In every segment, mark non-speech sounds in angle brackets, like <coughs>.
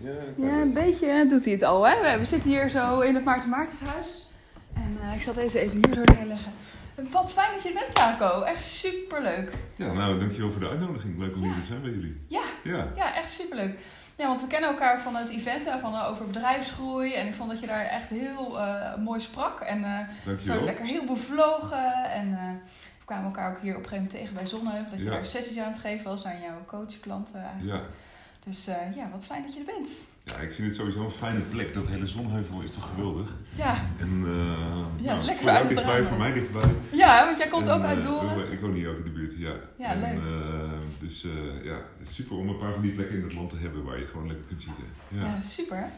Ja, Ja, een beetje. doet hij het al, hè? We- zitten hier zo in het Maarten Maartenshuis. En eh, ik zal deze even hier zo neerleggen. Wat fijn dat je er bent, Taco. Echt superleuk. Ja, nou, dankjewel voor de uitnodiging. Leuk om hier te zijn bij jullie. Ja. Ja. Ja, echt superleuk. Ja, want we kennen elkaar van het event en van, eh, over bedrijfsgroei. En ik vond dat je daar echt heel eh, mooi sprak. En eh zo lekker heel bevlogen. En we kwamen elkaar ook hier op een gegeven moment tegen bij Zonneheuvel. Dat je Ja. daar sessies aan het geven was aan jouw coachklanten. Ja. Dus eh, ja, wat fijn dat je er bent. ja, ik vind het sowieso een fijne plek. Dat hele zonheuvel is toch geweldig. Ja, En Ja, het is lekker voor jou dichtbij, voor mij dichtbij. ja want jij komt En, ook uit eh, Doren. ik woon hier ook in de buurt, ja. Ja, en, leuk. dus ja, super om een paar van die plekken in het land te hebben waar je gewoon lekker kunt zitten. Ja. Ja, super.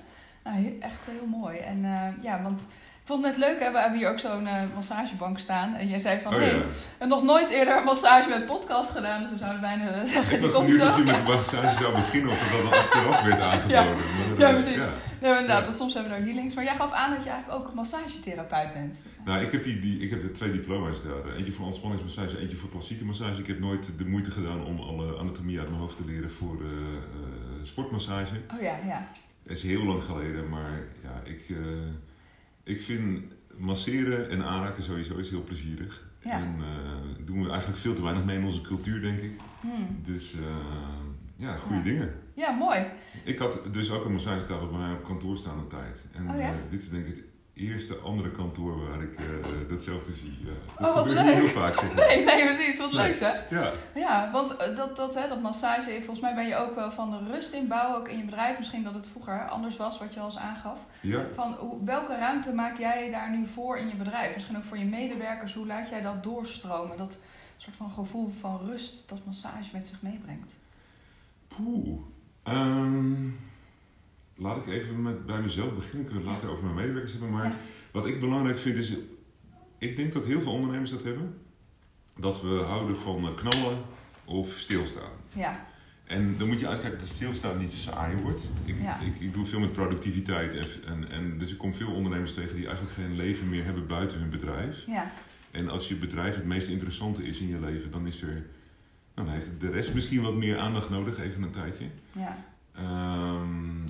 Nou, echt heel mooi. En ja, want vond het net leuk, hè? we hebben hier ook zo'n eh, massagebank staan. En jij zei van, Oh, ja. hey, nog nooit eerder een massage met podcast gedaan. Dus we zouden bijna <laughs> zeggen, Ik die was komt zo. je met Ja. de massage zou beginnen of dat dan achteraf werd <laughs> aangeboden. Ja, eh, precies. Nee, maar inderdaad, soms hebben we daar healings. Maar jij gaf aan dat je eigenlijk ook massagetherapeut bent. Nou, ik heb, die, die, ik heb de twee diploma's daar. Eentje voor ontspanningsmassage, eentje voor klassieke massage. Ik heb nooit de moeite gedaan om alle anatomie uit mijn hoofd te leren voor eh, sportmassage. Oh ja, ja. Het is heel lang geleden, maar ja, ik, ik vind masseren en aanraken sowieso is heel plezierig. Ja. En eh doen we eigenlijk veel te weinig mee in onze cultuur, denk ik. Hmm. Dus eh, ja, goede Ja. dingen. Ja, mooi. Ik had dus ook een massagetafel bij mij op kantoor staan een tijd. En Oh ja? eh, dit is denk ik het eerste andere kantoor waar ik eh, <laughs> datzelfde zie. Dat Oh, wat leuk. heel vaak, zeg maar. Nee, nee, precies. Wat leuk zeg. Ja, Ja, want eh, dat, dat, hè, dat massage, volgens mij ben je ook wel van de rust inbouwen, ook in je bedrijf. Misschien dat het vroeger anders was, wat je al eens aangaf. ja. Van hoe, welke ruimte maak jij daar nu voor in je bedrijf? Misschien ook voor je medewerkers. Hoe laat jij dat doorstromen? Dat soort van gevoel van rust dat massage met zich meebrengt. Poeh. Ehm, laat ik even met, bij mezelf beginnen. Kunnen we het later over mijn medewerkers hebben. Maar wat ik belangrijk vind is... Ik denk dat heel veel ondernemers dat hebben. Dat we houden van eh, knallen of stilstaan. Ja, En dan moet je uitkijken dat stilstaan niet saai wordt. Ik, Ja. ik, ik doe veel met productiviteit. En, en, en dus ik kom veel ondernemers tegen die eigenlijk geen leven meer hebben buiten hun bedrijf. ja, En als je bedrijf het meest interessante is in je leven, dan is er. Dan heeft de rest misschien wat meer aandacht nodig, even een tijdje. ja, Ehm,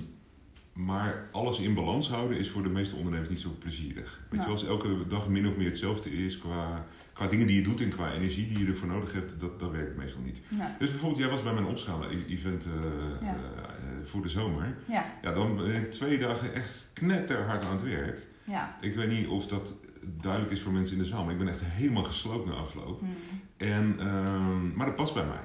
maar alles in balans houden is voor de meeste ondernemers niet zo plezierig. Weet Nou. je wel, als elke dag min of meer hetzelfde is qua, qua dingen die je doet en qua energie die je ervoor nodig hebt, dat, dat werkt meestal niet. Dus bijvoorbeeld, jij was bij mijn opschalen-event Ja. eh, eh, voor de zomer. ja, Ja, dan ben ik twee dagen echt knetterhard aan het werk. ja. Ik weet niet of dat duidelijk is voor mensen in de zaal, maar ik ben echt helemaal gesloopt na afloop. Hmm. En, ehm, maar dat past bij mij.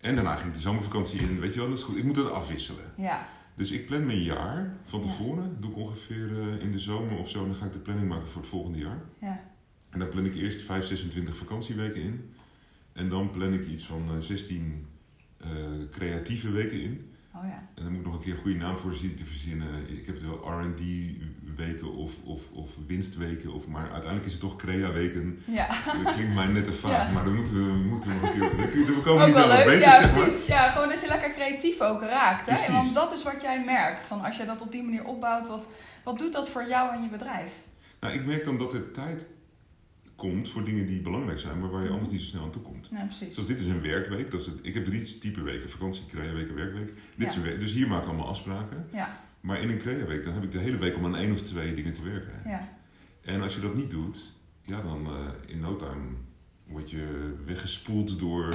En daarna ging ik de zomervakantie in, weet je wel, dat is goed. Ik moet dat afwisselen. Ja, Dus ik plan mijn jaar van Ja. tevoren. Doe ik ongeveer eh, in de zomer of zo, dan ga ik de planning maken voor het volgende jaar. ja, En dan plan ik eerst 5, 26 vakantieweken in. En dan plan ik iets van eh, 16 eh, creatieve weken in. Oh ja. En dan moet ik nog een keer een goede naam voor zien te verzinnen. Ik heb het wel R&D-weken of, of, of winstweken. Of, maar uiteindelijk is het toch crea-weken. Ja, Dat klinkt mij net te vaag, Ja. maar dan moeten we, moeten we nog een keer... We komen ook <laughs> niet wel beter, Ja, zeg maar. precies. Ja, gewoon dat je lekker creatief ook raakt. Hè? Want dat is wat jij merkt. Van als je dat op die manier opbouwt, wat, wat doet dat voor jou en je bedrijf? Nou, ik merk dan dat er tijd komt voor dingen die belangrijk zijn, maar waar je Mhm. anders niet zo snel aan toe komt. Ja, precies. Zoals dit is een werkweek. Dat is het, ik heb drie type weken. Vakantie, crea-week, werkweek. Dit is Ja. een week, dus hier maak ik allemaal afspraken. Ja, Maar in een crea-week, dan heb ik de hele week om aan één of twee dingen te werken. ja, En als je dat niet doet, ja, dan eh, in no time word je weggespoeld door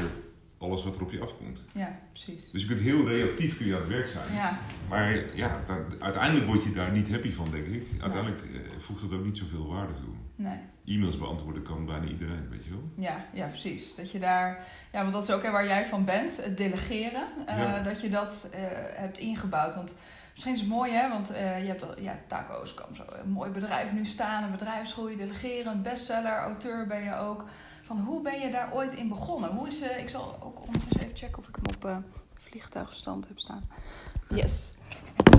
alles wat er op je afkomt. ja, precies. Dus je kunt heel reactief kun je aan het werk zijn. Ja, Maar ja, daar- uiteindelijk word je daar niet happy van, denk ik. Uiteindelijk eh, voegt dat ook niet zoveel waarde toe. nee. E-mails beantwoorden kan bijna iedereen, weet je wel. Ja, ja, precies. Dat je daar, ja, want dat is ook hè, waar jij van bent, het delegeren. eh, Ja. Dat je dat eh, hebt ingebouwd. Want misschien is het mooi, hè, want je hebt al, ja, Taco's kan zo een mooi bedrijf nu staan, een bedrijfsgroei, delegeren, bestseller, auteur ben je ook. Van hoe ben je daar ooit in begonnen? Hoe is, eh, ik zal ook ondertussen even checken of ik hem op eh, vliegtuigstand heb staan. Yes,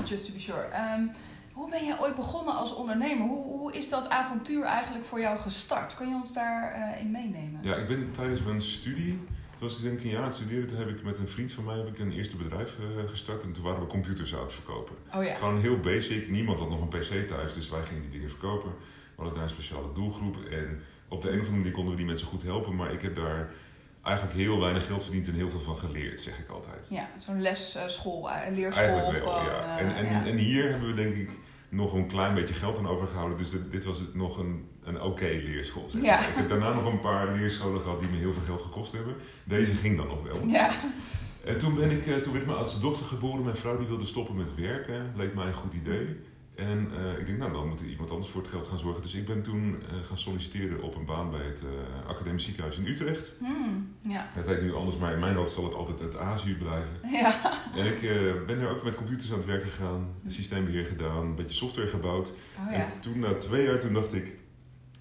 just to be sure. Ehm, hoe ben jij ooit begonnen als ondernemer? Hoe, hoe is dat avontuur eigenlijk voor jou gestart? Kun je ons daarin in meenemen? Ja, ik ben tijdens mijn studie, zoals ik denk een jaar aan het studeren, toen heb ik met een vriend van mij heb ik een eerste bedrijf eh, gestart. En toen waren we computers aan het verkopen. Oh ja. Gewoon heel basic. Niemand had nog een PC thuis, dus wij gingen die dingen verkopen. We hadden daar een speciale doelgroep. En op de een of andere manier konden we die mensen goed helpen. Maar ik heb daar eigenlijk heel weinig geld verdiend en heel veel van geleerd, zeg ik altijd. Ja, zo'n lesschool, uh, leerschool. Eigenlijk wel, ja. eh, En, en, ja. en hier hebben we denk ik nog een klein beetje geld aan overgehouden. Dus dit, dit was het nog een, een oké leerschool. Zeg maar. Ja. Ik heb daarna nog een paar leerscholen gehad die me heel veel geld gekost hebben. Deze ging dan nog wel. Ja, En toen, ben ik, eh, toen werd mijn oudste dochter geboren. Mijn vrouw die wilde stoppen met werken. Leek mij een goed idee. En eh, ik denk, nou dan moet iemand anders voor het geld gaan zorgen. Dus ik ben toen eh, gaan solliciteren op een baan bij het eh, Academisch Ziekenhuis in Utrecht. Hmm, ja. Heet nu anders, maar in mijn hoofd zal het altijd het AZU blijven. <laughs> Ja. En ik ben daar ook met computers aan het werk gegaan. Systeembeheer gedaan, een beetje software gebouwd. Oh ja. En toen na twee jaar, toen dacht ik...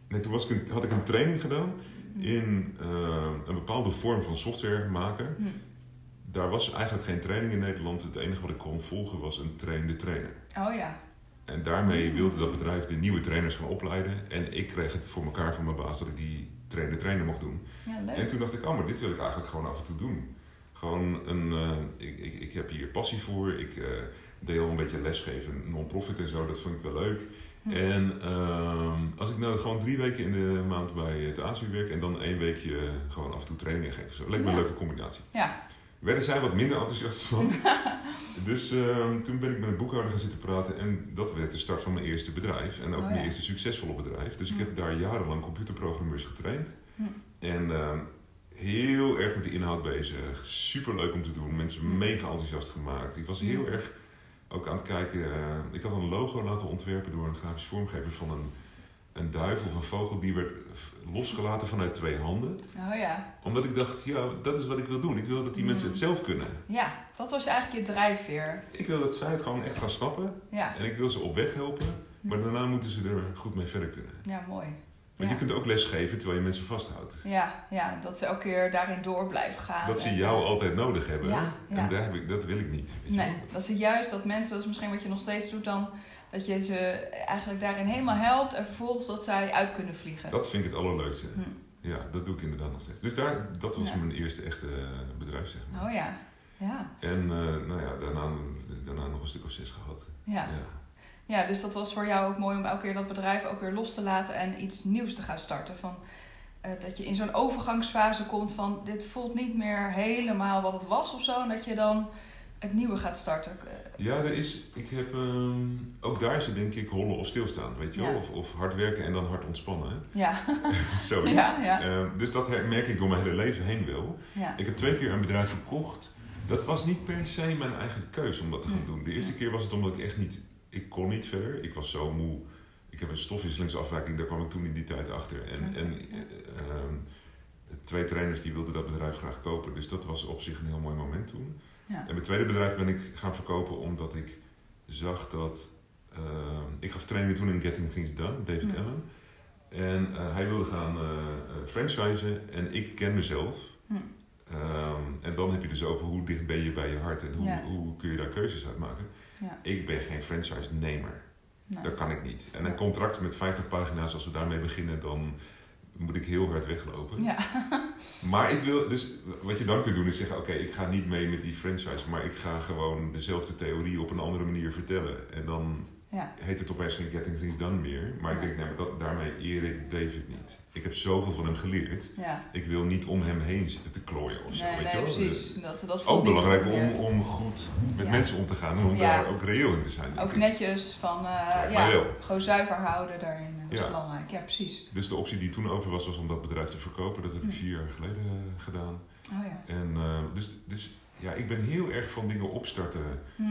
Nee, toen was ik een- had ik een training gedaan in eh, een bepaalde vorm van software maken. Hm. Daar was eigenlijk geen training in Nederland. Het enige wat ik kon volgen was een trainde trainer. Oh ja. En daarmee wilde dat bedrijf de nieuwe trainers gaan opleiden. En ik kreeg het voor elkaar van mijn baas dat ik die trainde trainer mocht doen. Ja, leuk. En toen dacht ik, oh, maar dit wil ik eigenlijk gewoon af en toe doen. Gewoon een, eh, ik, ik, ik heb hier passie voor. Ik eh deed al een beetje lesgeven, non-profit en zo, dat vond ik wel leuk. Hm. En ehm, als ik nou gewoon drie weken in de maand bij het ASU werk en dan één weekje gewoon af en toe trainingen geef. Zo leek me een leuke combinatie. Ja. Werden zij wat minder enthousiast van. <laughs> dus ehm, toen ben ik met een boekhouder gaan zitten praten en dat werd de start van mijn eerste bedrijf. En ook Oh, mijn eerste succesvolle bedrijf. Dus ik Hm. heb daar jarenlang computerprogrammeurs getraind. Hm. En ehm, heel erg met de inhoud bezig. Super leuk om te doen. Mensen Hm. mega enthousiast gemaakt. Ik was heel erg ook aan het kijken. eh, ik had een logo laten ontwerpen door een grafisch vormgever van een, een duif of een vogel. Die werd losgelaten vanuit twee handen. Oh ja. Omdat ik dacht, ja, dat is wat ik wil doen. Ik wil dat die mensen het zelf kunnen. Ja, dat was eigenlijk je drijfveer. Ik wil dat zij het gewoon echt gaan snappen. Ja. En ik wil ze op weg helpen. Maar daarna moeten ze er goed mee verder kunnen. Ja, mooi. Want ja. je kunt ook les geven terwijl je mensen vasthoudt. Ja, ja, dat ze elke keer daarin door blijven gaan. Dat ze jou eh, altijd nodig hebben. Ja, ja. En daar heb ik, dat wil ik niet. Weet Nee, dat ze juist dat mensen, dat is misschien wat je nog steeds doet dan, dat je ze eigenlijk daarin helemaal helpt en vervolgens dat zij uit kunnen vliegen. Dat vind ik het allerleukste. Hm. Ja, dat doe ik inderdaad nog steeds. Dus daar, dat was Ja. mijn eerste echte eh, bedrijf, zeg maar. Oh ja, ja, En eh, nou ja, daarna, daarna nog een stuk of zes gehad. ja. Ja. Ja, dus dat was voor jou ook mooi om elke keer dat bedrijf ook weer los te laten en iets nieuws te gaan starten. Van, eh, dat je in zo'n overgangsfase komt van dit voelt niet meer helemaal wat het was of zo. En dat je dan het nieuwe gaat starten. Ja, er is, ik heb, ehm, ook daar is het denk ik hollen of stilstaan, weet je wel? Of, of hard werken en dan hard ontspannen. hè? Ja, <laughs> Zoiets. Ja, ja. Ehm, dus dat merk ik door mijn hele leven heen wel. ja. Ik heb twee keer een bedrijf verkocht. Dat was niet per se mijn eigen keuze om dat te gaan doen. De eerste keer was het omdat ik echt niet... Ik kon niet verder. Ik was zo moe. Ik heb een stofwisselingsafwijking. Daar kwam ik toen in die tijd achter. En, en eh, ehm, twee trainers die wilden dat bedrijf graag kopen. Dus dat was op zich een heel mooi moment toen. Ja. En mijn tweede bedrijf ben ik gaan verkopen omdat ik zag dat... ehm, ik gaf trainingen toen in Getting Things Done, David. Allen. En eh, hij wilde gaan eh, franchisen en ik ken mezelf. Hm. Ehm, en dan heb je dus over hoe dicht ben je bij je hart en hoe, Ja. hoe kun je daar keuzes uit maken. Ja. Ik ben geen franchise-nemer. Nou, Dat kan ik niet. En een contract met 50 pagina's, als we daarmee beginnen, dan moet ik heel hard weglopen. ja. <laughs> Maar ik wil, dus wat je dan kunt doen is zeggen: Oké, ik ga niet mee met die franchise, maar ik ga gewoon dezelfde theorie op een andere manier vertellen. En dan ja. heet het opeens geen Getting Things Done meer. Maar ik denk, nee, maar dat, daarmee eer ik David niet. Ik heb zoveel van hem geleerd. ja. Ik wil niet om hem heen zitten te klooien of zo. Nee, weet nee, je wel? precies. Dat, dat is ook belangrijk om, meer. om goed met mensen om te gaan en om daar ook reëel in te zijn. Ook netjes van, maar ja, gewoon zuiver houden daarin. Dat is Ja. belangrijk. Ja, precies. Dus de optie die toen over was, was om dat bedrijf te verkopen. Dat heb ik Hm. vier jaar geleden eh, gedaan. Oh ja. En eh, dus, dus ja, ik ben heel erg van dingen opstarten. Hm.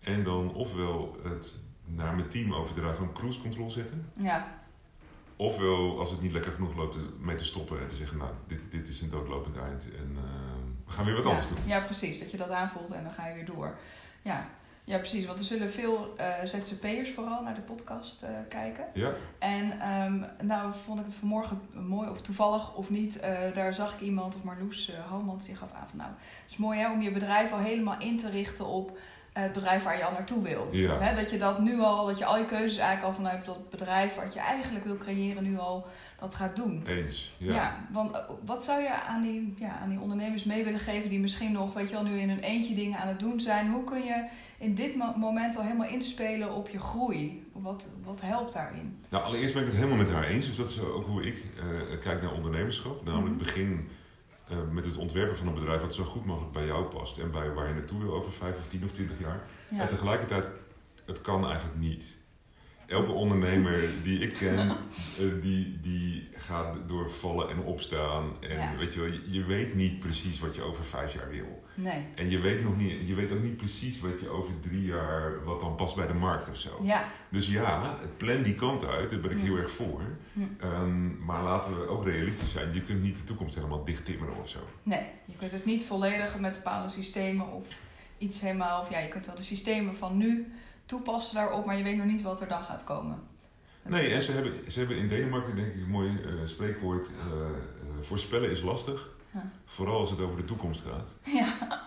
En dan ofwel het naar mijn team overdragen en cruise control zetten. Ja, Ofwel, als het niet lekker genoeg loopt, mee te stoppen en te zeggen, nou, dit, dit is een doodlopend eind. En eh, we gaan weer wat ja. anders doen. Ja, precies. Dat je dat aanvoelt en dan ga je weer door. Ja, ja precies. Want er zullen veel eh, ZZP'ers vooral naar de podcast eh, kijken. Ja, En ehm, nou vond ik het vanmorgen mooi, of toevallig of niet, eh, daar zag ik iemand, of Marloes uh, Homans, die gaf aan van nou, het is mooi hè, om je bedrijf al helemaal in te richten op het bedrijf waar je al naartoe wil. Ja. Hè, dat je dat nu al, dat je al je keuzes eigenlijk al vanuit dat bedrijf wat je eigenlijk wil creëren nu al dat gaat doen. eens. Ja, Ja. want wat zou je aan die, ja, aan die ondernemers mee willen geven die misschien nog, weet je wel, nu in hun eentje dingen aan het doen zijn? Hoe kun je in dit mo- moment al helemaal inspelen op je groei? Wat, wat helpt daarin? Nou, allereerst ben ik het helemaal met haar eens. Dus dat is ook hoe ik eh, kijk naar ondernemerschap. Namelijk Mhm. begin eh, met het ontwerpen van een bedrijf wat zo goed mogelijk bij jou past en bij waar je naartoe wil over vijf of tien of twintig jaar. Ja. En tegelijkertijd, het kan eigenlijk niet. Elke ondernemer <laughs> die ik ken, <laughs> eh, die, die gaat door vallen en opstaan. En Ja. weet je wel, je, je weet niet precies wat je over vijf jaar wil. Nee. En je weet, nog niet, je weet ook niet precies wat je over drie jaar, wat dan past bij de markt of zo. Ja. Dus ja, het plan die kant uit, daar ben ik Hm. heel erg voor. Hm. Ehm, maar laten we ook realistisch zijn. Je kunt niet de toekomst helemaal dicht timmeren of zo. Nee. Je kunt het niet volledig met bepaalde systemen of iets helemaal... Of ja, je kunt wel de systemen van nu toepassen daarop, maar je weet nog niet wat er dan gaat komen. Nee, en ze hebben, ze hebben in Denemarken denk ik een mooi eh, spreekwoord. eh, eh, voorspellen is lastig. Ja. Vooral als het over de toekomst gaat. <laughs> Ja.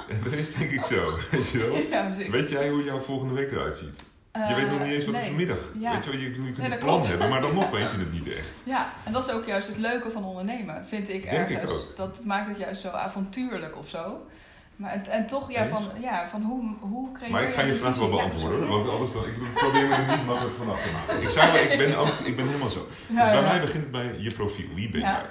En dat is denk ik zo. <laughs> Weet je wel? Ja. Weet jij hoe jouw volgende week eruit ziet? Je Eh, weet nog niet eens wat er nee. vanmiddag. Ja. Weet je wel, je, je kunt Nee, een plan klopt. hebben, maar dan nog <laughs> weet je het niet echt. Ja, en dat is ook juist het leuke van ondernemen, vind ik Denk ik ergens. ook. Dat maakt het juist zo avontuurlijk of zo. Maar en toch, ja, Eens? van, ja, van hoe, hoe creëer Maar ik ga je vraag wel? Ja, beantwoorden, want anders dan, ik ik probeer me er niet makkelijk vanaf te maken. Ik, zou, ik, ben ook, ik ben helemaal zo. Dus bij mij begint het bij je profiel. Wie ben jij?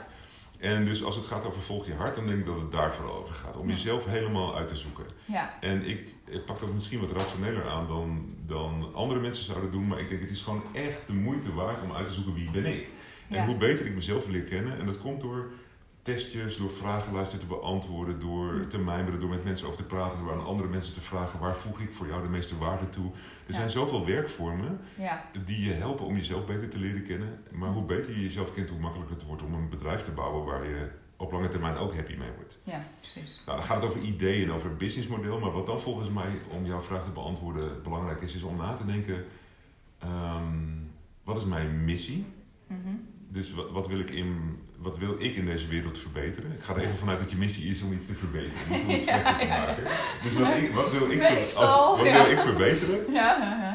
En dus als het gaat over volg je hart, dan denk ik dat het daar vooral over gaat. Om jezelf helemaal uit te zoeken. Ja, En ik, ik pak dat misschien wat rationeler aan dan, dan andere mensen zouden doen. Maar ik denk het is gewoon echt de moeite waard om uit te zoeken wie ben ik. En Ja. hoe beter ik mezelf leer kennen. En dat komt door testjes, door vragenlijsten te beantwoorden, door Hm. te mijmeren, door met mensen over te praten, door aan andere mensen te vragen waar voeg ik voor jou de meeste waarde toe. Er Ja. zijn zoveel werkvormen ja, die je helpen om jezelf beter te leren kennen. Maar hoe beter je jezelf kent, hoe makkelijker het wordt om een bedrijf te bouwen waar je op lange termijn ook happy mee wordt. ja, precies. Nou, dan gaat het over ideeën en over het businessmodel. Maar wat dan volgens mij, om jouw vraag te beantwoorden, belangrijk is, is om na te denken: ehm, wat is mijn missie? Mhm. Dus wat, wat, wil ik in, wat wil ik in deze wereld verbeteren? Ik ga er even vanuit dat je missie is om iets te verbeteren, niet om het slechter te maken. Dus wat, ik, wat wil ik, als, wat wil ik verbeteren?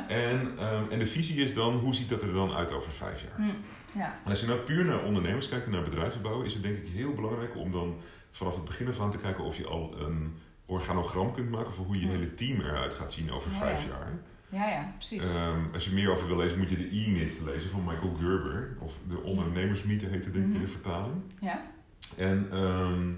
En, ehm, en de visie is dan, hoe ziet dat er dan uit over vijf jaar? Hm, ja, En als je nou puur naar ondernemers kijkt en naar bedrijfsbouw, is het denk ik heel belangrijk om dan vanaf het begin af aan te kijken of je al een organogram kunt maken voor hoe je hele team eruit gaat zien over Ja, vijf ja. jaar. Ja, ja, precies. Ehm, als je meer over wil lezen, moet je de E-myth lezen van Michael Gerber. Of de ondernemersmythe heet het denk ik in de Mhm. vertaling. Ja, En, ehm,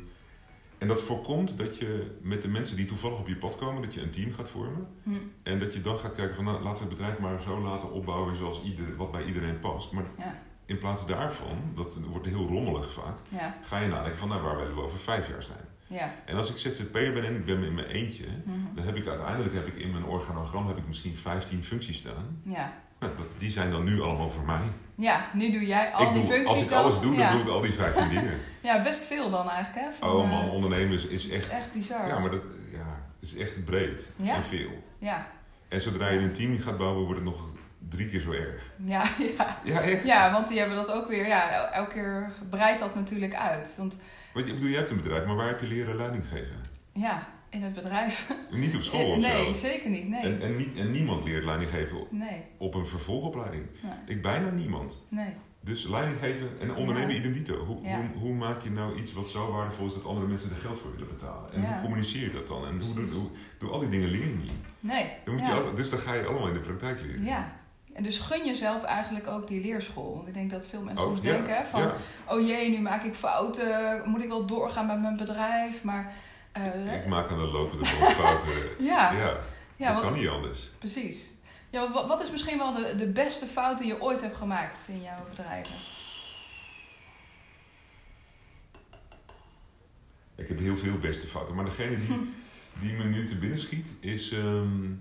en dat voorkomt dat je met de mensen die toevallig op je pad komen, dat je een team gaat vormen. hm, En dat je dan gaat kijken van nou, laten we het bedrijf maar zo laten opbouwen zoals ieder, wat bij iedereen past. Maar ja, in plaats daarvan, dat wordt heel rommelig vaak, ja, ga je nadenken van nou, waar willen we over vijf jaar zijn. Ja. En als ik ZZP'er ben en ik ben in mijn eentje, mhm, dan heb ik uiteindelijk heb ik in mijn organogram heb ik misschien 15 functies staan. Ja. Nou, die zijn dan nu allemaal voor mij. ja, nu doe jij al ik die doe, functies als ik dan. alles doe, dan doe ik al die 15 <laughs> dingen. Ja, best veel dan eigenlijk, hè? Van, Oh eh, man, ondernemen is, is echt, is echt bizar. ja, maar dat ja, is echt breed Ja. en veel. Ja, En zodra je een team gaat bouwen, wordt het nog drie keer zo erg. ja, <laughs> ja. Ja, echt. Ja, want die hebben dat ook weer, ja, el- elke keer breidt dat natuurlijk uit. Want Want je, ik bedoel, je hebt een bedrijf, maar waar heb je leren leiding geven? ja, in het bedrijf. <laughs> Niet op school of nee, zo. zeker niet. Nee. En, en, niet, en niemand leert leiding geven op, nee, op een vervolgopleiding. nee, Ik bijna niemand. nee. Dus leiding geven en ondernemen Ja. idem dito. Hoe, Ja. hoe, hoe maak je nou iets wat zo waardevol is dat andere mensen er geld voor willen betalen? En Ja. hoe communiceer je dat dan? En hoe, doe, hoe, doe al die dingen leer je niet. Nee. Dan moet je al- dus dan ga je allemaal in de praktijk leren. Ja. En dus gun jezelf eigenlijk ook die leerschool. Want ik denk dat veel mensen Oh, soms ja, denken van... ja. Oh jee, nu maak ik fouten. Moet ik wel doorgaan met mijn bedrijf? Maar eh, Ik maak aan de lopende fouten. <laughs> ja, ja, ja, dat wat- kan niet anders. precies. Ja, wat, wat is misschien wel de, de beste fout die je ooit hebt gemaakt in jouw bedrijven? Ik heb heel veel beste fouten. Maar degene die, <laughs> die me nu te binnen schiet is... ehm,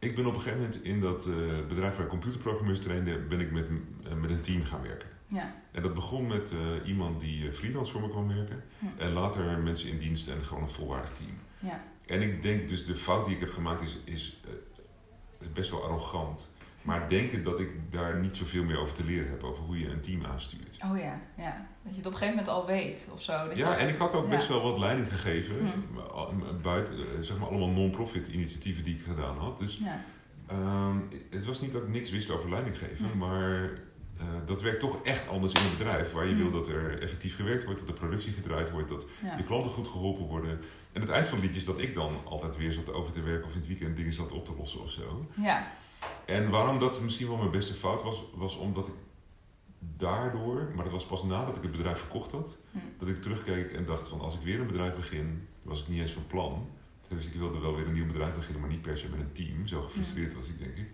ik ben op een gegeven moment in dat eh, bedrijf waar ik computerprogrammeurs trainde... ben ik met, een- eh, met een team gaan werken. Ja, En dat begon met eh, iemand die freelance voor me kwam werken. Hm. En later mensen in dienst en gewoon een volwaardig team. ja, En ik denk dus de fout die ik heb gemaakt is, is, is best wel arrogant. Maar denken dat ik daar niet zoveel meer over te leren heb. Over hoe je een team aanstuurt. oh ja, ja. Dat je het op een gegeven moment al weet of zo. Dat Ja, je, en ik had ook Ja. best wel wat leiding gegeven. Hm. al- Buiten, eh, zeg maar allemaal non-profit initiatieven die ik gedaan had. Dus Ja, ehm, het was niet dat ik niks wist over leiding geven. Maar eh, dat werkt toch echt anders in een bedrijf. Waar je wil dat er effectief gewerkt wordt. Dat de productie gedraaid wordt. Dat ja. de klanten goed geholpen worden. En het eind van het liedje is dat ik dan altijd weer zat over te werken of in het weekend dingen zat op te lossen of zo. ja, En waarom dat misschien wel mijn beste fout was, was omdat ik daardoor, maar dat was pas nadat ik het bedrijf verkocht had, Hm. dat ik terugkeek en dacht van als ik weer een bedrijf begin, was ik niet eens van plan. Wist ik, wilde wel weer een nieuw bedrijf beginnen, maar niet per se met een team. Zo gefrustreerd was ik, denk ik.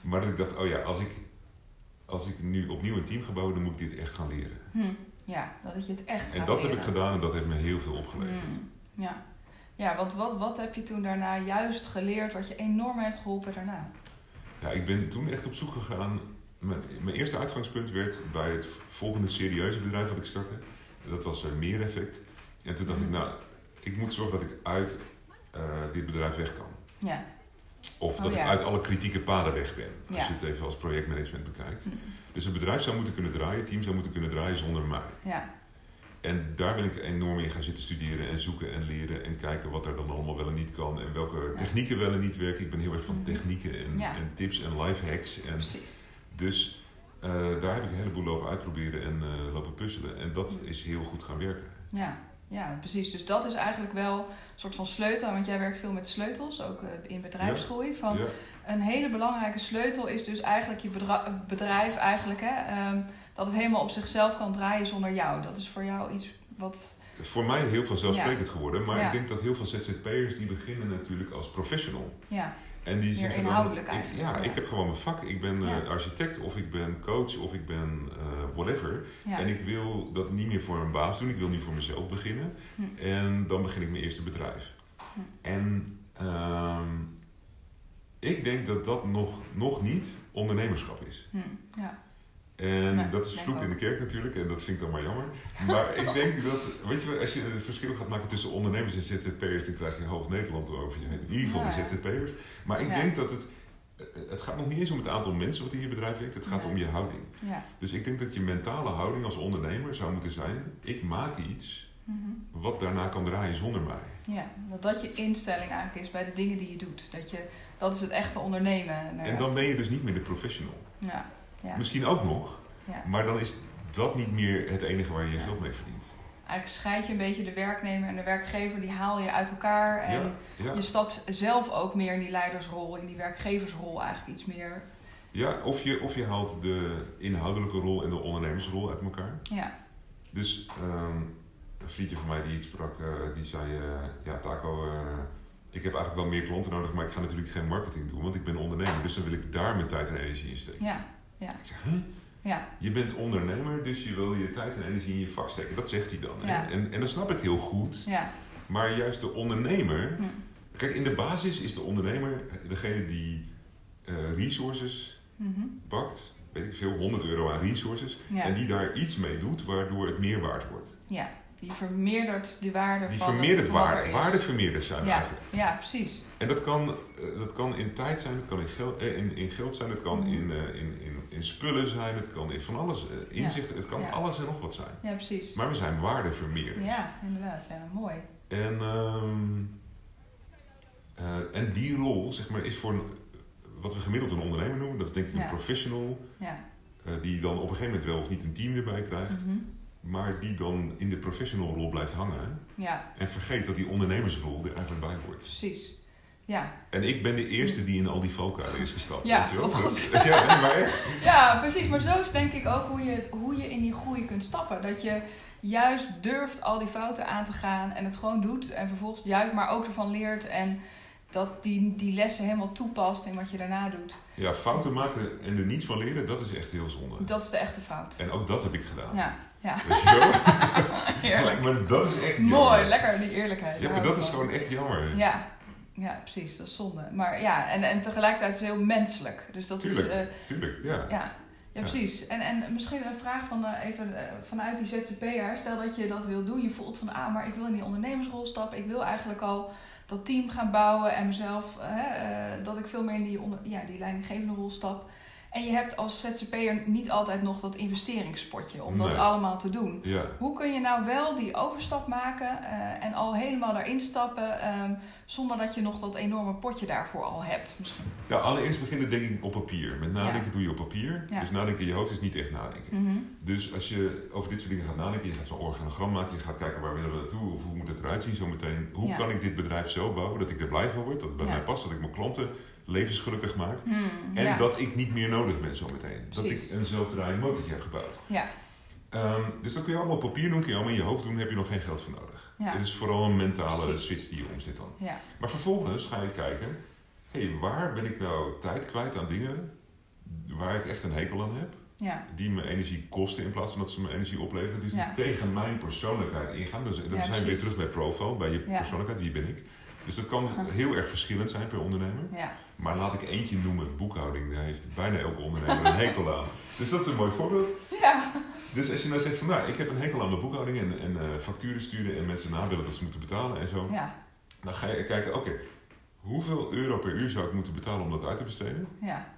Maar dat ik dacht, oh ja, als ik, als ik nu opnieuw een team ga bouwen, dan moet ik dit echt gaan leren. Hm. Ja, dat je het echt gaat En dat heb ik gedaan en dat heeft me heel veel opgeleverd. Ja, ja want wat, wat heb je toen daarna juist geleerd wat je enorm heeft geholpen daarna? Ja, ik ben toen echt op zoek gegaan. Met, mijn eerste uitgangspunt werd bij het volgende serieuze bedrijf wat ik startte. Dat was uh, Meer Effect. En toen dacht ik, Mhm. nou, ik moet zorgen dat ik uit eh, dit bedrijf weg kan. Ja. Of Oh, dat ja. ik uit alle kritieke paden weg ben. Als je het even als projectmanagement bekijkt. Hm. Dus het bedrijf zou moeten kunnen draaien, het team zou moeten kunnen draaien zonder mij. Ja. En daar ben ik enorm in gaan zitten studeren en zoeken en leren en kijken wat er dan allemaal wel en niet kan en welke technieken wel en niet werken. Ik ben heel erg van Mhm. technieken en, en tips en life hacks. En Precies. Dus eh, daar heb ik een heleboel over uitproberen en eh, lopen puzzelen. En dat is heel goed gaan werken. Ja. ja, precies. Dus dat is eigenlijk wel een soort van sleutel. Want jij werkt veel met sleutels, ook eh, in bedrijfsgroei. Van Ja, Een hele belangrijke sleutel is dus eigenlijk je bedrijf eigenlijk. Hè, ehm, dat het helemaal op zichzelf kan draaien zonder jou. Dat is voor jou iets wat... voor mij heel vanzelfsprekend geworden. Maar Ja. ik denk dat heel veel ZZP'ers die beginnen natuurlijk als professional. Ja, En die Meer zeggen dan, inhoudelijk ik- eigenlijk, ja, ja. ik heb gewoon mijn vak. Ik ben eh, Ja. architect of ik ben coach of ik ben eh, whatever. ja. En ik wil dat niet meer voor een baas doen. Ik wil nu voor mezelf beginnen. Hm. En dan begin ik mijn eerste bedrijf. Hm. En ehm, ik denk dat dat nog, nog niet ondernemerschap is. Hm, ja. En Nee, dat is vloek in de kerk natuurlijk. En dat vind ik dan maar jammer. Maar ik <laughs> denk dat, weet je wel, als je een verschil gaat maken tussen ondernemers en ZZP'ers, dan krijg je half Nederland over je. In ieder geval Ja. de ZZP'ers. Maar ik Ja. denk dat het, het gaat nog niet eens om het aantal mensen wat in je bedrijf werkt. Het gaat Nee. om je houding. ja. Dus ik denk dat je mentale houding als ondernemer zou moeten zijn: ik maak iets Mhm. wat daarna kan draaien zonder mij. Ja, dat dat je instelling eigenlijk is bij de dingen die je doet. Dat, je, dat is het echte ondernemen. En ja. dan ben je dus niet meer de professional. Ja, ja, Misschien ook nog, ja. maar dan is dat niet meer het enige waar je je geld mee verdient. Eigenlijk scheid je een beetje de werknemer en de werkgever, die haal je uit elkaar. En je stapt zelf ook meer in die leidersrol, in die werkgeversrol eigenlijk iets meer. ja of, je, of je haalt de inhoudelijke rol en de ondernemersrol uit elkaar. Ja, Dus ehm, een vriendje van mij die ik sprak, eh, die zei: eh, Ja, Taco, eh, ik heb eigenlijk wel meer klanten nodig, maar ik ga natuurlijk geen marketing doen, want ik ben ondernemer. Dus dan wil ik daar mijn tijd en energie in steken. ja, Ik zeg: Huh? ja, Je bent ondernemer, dus je wil je tijd en energie in je vak steken. Dat zegt hij dan. Ja. En, en dat snap ik heel goed. ja. Maar juist de ondernemer. Hm. Kijk, in de basis is de ondernemer degene die eh, resources Mhm. pakt. Weet ik veel, 100 euro aan resources. ja. En die daar iets mee doet waardoor het meer waard wordt. ja. Die vermeerdert de waarde Die van, vermeerdert wat waarde. Waardevermeerders zijn Ja. eigenlijk. Ja, precies. En dat kan, eh, dat kan in tijd zijn, het kan in, gel- eh, in, in geld zijn, het kan Mhm. in, eh, in, in, in spullen zijn, het kan in van alles, inzichten, het kan Ja. alles en nog wat zijn. Ja, precies. Maar we zijn waardevermeerders. Ja, inderdaad. Ja, mooi. En, eh, en die rol, zeg maar, is voor een, wat we gemiddeld een ondernemer noemen, dat is denk ik een professional, Ja. die dan op een gegeven moment wel of niet een team erbij krijgt, Mhm. Maar die dan in de professional rol blijft hangen Ja, en vergeet dat die ondernemersrol er eigenlijk bij hoort. precies. Ja. En ik ben de eerste die in al die valkuilen is gestapt. Ja, weet je wat goed. Dat- <laughs> ja, maar <laughs> echt. ja, precies. Maar zo is denk ik ook hoe je, hoe je in die groei kunt stappen. Dat je juist durft al die fouten aan te gaan en het gewoon doet. En vervolgens juist maar ook ervan leert en dat die, die lessen helemaal toepast in wat je daarna doet. Ja, fouten maken en er niet van leren, dat is echt heel zonde. Dat is de echte fout. En ook dat heb ik gedaan. Ja, ja. <laughs> Heerlijk. Maar, dat is echt Mooi, lekker die eerlijkheid. Ja, maar dat is gewoon echt jammer. Ja, ja, precies. Dat is zonde. Maar ja, en, en tegelijkertijd is het heel menselijk. Dus dat Tuurlijk. is... eh, Tuurlijk, ja. Ja, ja precies. En, en misschien een vraag van, eh, even eh, vanuit die ZZP'er. Stel dat je dat wil doen. Je voelt van, ah, maar ik wil in die ondernemersrol stappen. Ik wil eigenlijk al dat team gaan bouwen en mezelf, dat ik veel meer in die, onder, ja, die leidinggevende rol stap. En je hebt als ZZP'er niet altijd nog dat investeringspotje om dat allemaal te doen. Ja. Hoe kun je nou wel die overstap maken eh, en al helemaal daarin stappen ehm, zonder dat je nog dat enorme potje daarvoor al hebt misschien? ja, allereerst beginnen denk ik op papier. Met nadenken Ja. doe je op papier. Ja. Dus nadenken in je hoofd is niet echt nadenken. Mhm. Dus als je over dit soort dingen gaat nadenken, je gaat zo'n organogram maken, je gaat kijken waar willen we naartoe, of hoe moet het eruit zien zometeen. Hoe kan ik dit bedrijf zo bouwen dat ik er blij van word, dat bij mij past, dat ik mijn klanten levensgelukkig maak. Hmm, En ja. dat ik niet meer nodig ben zometeen. Dat ik een zelfdraaiend motortje heb gebouwd. Ja, Ehm, dus dat kun je allemaal op papier doen, kun je allemaal in je hoofd doen, heb je nog geen geld voor nodig. Ja. Het is vooral een mentale Precies. switch die je omzet dan. ja, Maar vervolgens ga je kijken, hé, hey, waar ben ik nou tijd kwijt aan dingen waar ik echt een hekel aan heb? ja, Die me energie kosten in plaats van dat ze me energie opleveren. Dus die tegen mijn persoonlijkheid ingaan. Dus dan zijn we weer terug bij profile, bij je persoonlijkheid, wie ben ik? Dus dat kan <laughs> heel erg verschillend zijn per ondernemer. ja, Maar laat ik eentje noemen, boekhouding, daar heeft bijna elke ondernemer een hekel aan. Dus dat is een mooi voorbeeld. ja, Dus als je nou zegt van nou, ik heb een hekel aan de boekhouding en, en eh, facturen sturen en mensen nabellen dat ze moeten betalen en zo. ja, Dan ga je kijken, oké, hoeveel euro per uur zou ik moeten betalen om dat uit te besteden? ja,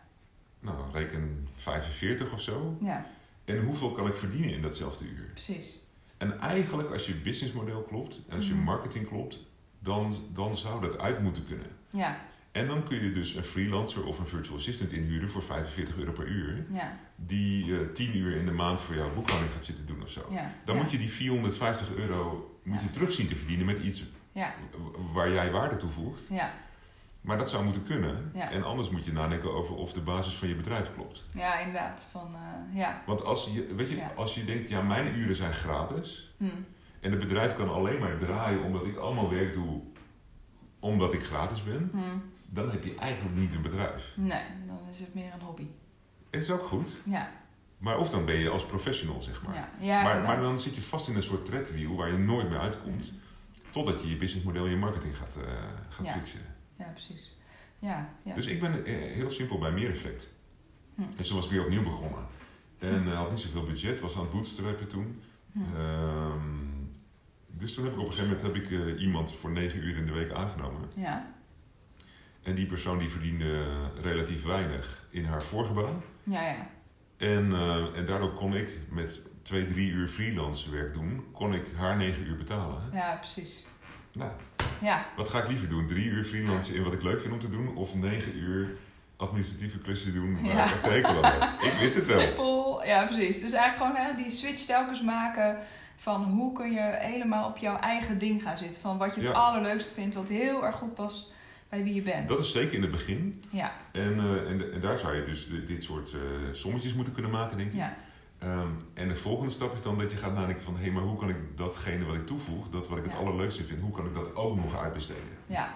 Nou, reken 45 of zo. ja, En hoeveel kan ik verdienen in datzelfde uur? precies. En eigenlijk, als je businessmodel klopt, en als je Mhm. marketing klopt, dan, dan zou dat uit moeten kunnen. Ja, En dan kun je dus een freelancer of een virtual assistant inhuren voor 45 euro per uur. ja, Die eh 10 uur in de maand voor jouw boekhouding gaat zitten doen of zo. ja. Dan ja, moet je die 450 euro moet je terug zien te verdienen met iets waar jij waarde toevoegt. ja, Maar dat zou moeten kunnen. Ja. En anders moet je nadenken over of de basis van je bedrijf klopt. ja, inderdaad. Van, eh, ja, Want als je, weet je, als je denkt, ja, mijn uren zijn gratis. hm, En het bedrijf kan alleen maar draaien omdat ik allemaal werk doe omdat ik gratis ben. hm. Dan heb je eigenlijk niet een bedrijf. Nee, dan is het meer een hobby. Het is ook goed. Ja, Maar of dan ben je als professional, zeg maar. ja, ja maar, maar dan zit je vast in een soort treadwheel waar je nooit meer uitkomt. Totdat je je businessmodel en je marketing gaat, eh, gaat Ja. fixen. Ja, precies. Ja, ja. Dus ik ben eh, heel simpel bij meer effect. Hm. En toen was ik weer opnieuw begonnen. En eh, had niet zoveel budget, was aan het bootstrappen toen. Hm. Dus toen heb ik op een gegeven moment heb ik, eh, iemand voor negen uur in de week aangenomen. Ja, En die persoon die verdiende relatief weinig in haar vorige baan. ja, ja. En, eh, en daardoor kon ik met twee, drie uur freelance werk doen, kon ik haar negen uur betalen. Ja, precies. Nou, Ja, wat ga ik liever doen? Drie uur freelance in wat ik leuk vind om te doen, of negen uur administratieve klussen doen waar Ja. ik echt hekel aan heb? Ik wist het wel. simpel. Ja, precies. Dus eigenlijk gewoon hè, die switch telkens maken van hoe kun je helemaal op jouw eigen ding gaan zitten. Van wat je het Ja. allerleukste vindt, wat heel erg goed past bij wie je bent. Dat is zeker in het begin. Ja, En, eh, en, en daar zou je dus di- dit soort eh, sommetjes moeten kunnen maken, denk ik. ja, Ehm, en de volgende stap is dan dat je gaat nadenken van... hé, hey, maar hoe kan ik datgene wat ik toevoeg, dat wat ik het allerleukste vind... hoe kan ik dat ook nog uitbesteden? ja.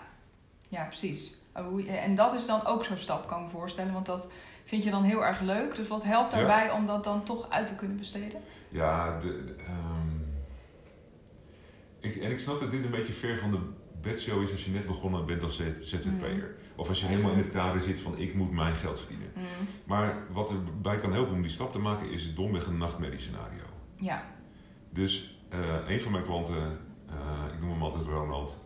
Ja, precies. Oh, En dat is dan ook zo'n stap, kan ik me voorstellen. Want dat vind je dan heel erg leuk. Dus wat helpt Ja. daarbij om dat dan toch uit te kunnen besteden? Ja, de, de, ehm, ik, en ik snap dat dit een beetje ver van de bedshow is als je net begonnen bent als ZZP'er. Of als je helemaal in het kader zit van ik moet mijn geld verdienen. Mm, Maar wat erbij kan helpen om die stap te maken is domweg een nachtmerriescenario. Ja, Dus eh, een van mijn klanten, eh, ik noem hem altijd Ronald,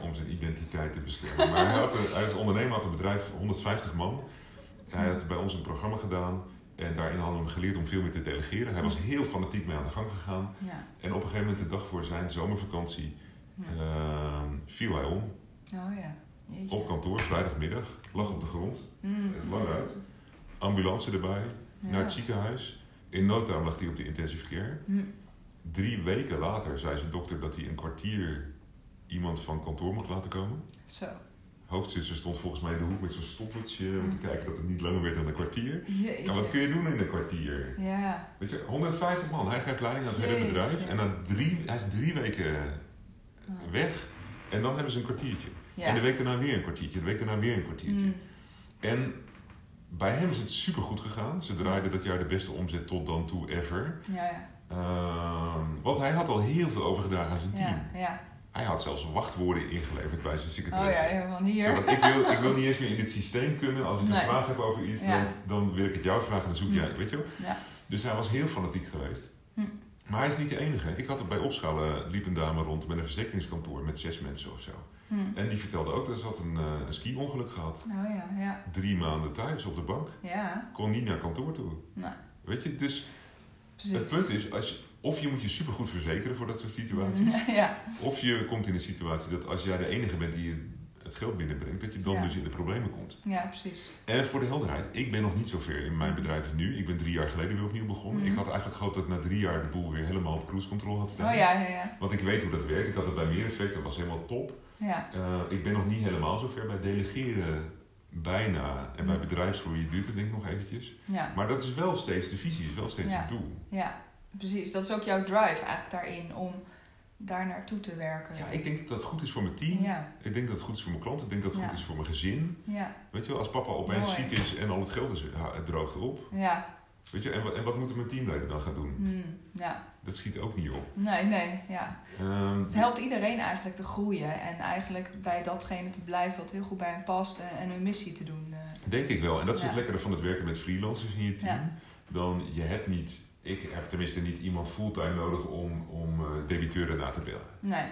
om zijn identiteit te beschermen. Maar hij, had een, hij is ondernemer, had een bedrijf 150 man. Hij had bij ons een programma gedaan en daarin hadden we hem geleerd om veel meer te delegeren. Hij was heel fanatiek mee aan de gang gegaan. ja. En op een gegeven moment, de dag voor zijn zomervakantie, ja. eh, viel hij om Oh ja, op kantoor, vrijdagmiddag, lag op de grond, Mm, lang uit. ambulance erbij, naar het ziekenhuis. In no time lag hij op de intensive care. Mm, Drie weken later zei zijn dokter dat hij een kwartier iemand van kantoor mocht laten komen. Zo. Hoofdzuster stond volgens mij in de hoek met zo'n stoppertje om te kijken dat het niet langer werd dan een kwartier. Jeetje. Ja, wat kun je doen in een kwartier? Ja, Weet je, 150 man. Hij geeft leiding aan het hele bedrijf. En na drie, hij is drie weken Oh. weg. En dan hebben ze een kwartiertje. ja. En de week daarna weer een kwartiertje. De week daarna weer een kwartiertje. Mm, En bij hem is het super goed gegaan. Ze draaiden dat jaar de beste omzet tot dan toe ever. ja, ja. Ehm, want hij had al heel veel overgedragen aan zijn team. Ja, ja. Hij had zelfs wachtwoorden ingeleverd bij zijn Oh secretaresse. ja, ja, van hier. Zo, ik, wil, ik wil niet eens meer in dit systeem kunnen. Als ik Nee. een vraag heb over iets, Ja. dan, dan wil ik het jou vragen en dan zoek jij. Weet je wel? Ja. Dus hij was heel fanatiek geweest. Hm. Maar hij is niet de enige. Ik had er bij opschalen, liep een dame rond met een verzekeringskantoor met zes mensen of zo. Hm. En die vertelde ook dat ze had een, eh, een ski-ongeluk gehad. Oh ja, ja. Drie maanden thuis op de bank. Ja, Kon niet naar kantoor toe. nou, Weet je, dus precies. het punt is, als je, of je moet je supergoed verzekeren voor dat soort situaties. <laughs> Ja, Of je komt in een situatie dat als jij de enige bent die het geld binnenbrengt, dat je dan Ja. dus in de problemen komt. ja, precies. En voor de helderheid, ik ben nog niet zo ver in mijn Mhm. bedrijf nu. Ik ben drie jaar geleden weer opnieuw begonnen. Mhm. Ik had eigenlijk gehoopt dat ik na drie jaar de boel weer helemaal op cruise control had staan. Oh ja, ja, ja. Want ik weet hoe dat werkt. Ik had het bij meer effect, dat was helemaal top. Ja, Eh, ik ben nog niet helemaal zo ver bij delegeren. bijna. En bij Mm. bedrijfsgroei duurt het denk ik nog eventjes. Ja. Maar dat is wel steeds de visie, is wel steeds Ja. het doel. ja, precies. Dat is ook jouw drive eigenlijk daarin om daar naartoe te werken. Ja, ik denk dat dat goed is voor mijn team. ja, Ik denk dat het goed is voor mijn klanten. Ik denk dat het Ja. goed is voor mijn gezin. ja, Weet je wel, als papa opeens Mooi. ziek is en al het geld is, het droogt op. ja. Weet je, en, wat- en wat moeten mijn teamleden dan gaan doen? Hmm, ja. Dat schiet ook niet op. Nee, nee, ja. Ehm, Het helpt iedereen eigenlijk te groeien en eigenlijk bij datgene te blijven wat heel goed bij hen past en, en hun missie te doen. eh. Denk ik wel. En dat is het lekkere van het werken met freelancers in je team. Dan je hebt niet, ik heb tenminste niet iemand fulltime nodig om, om eh, debiteuren na te bellen. Nee,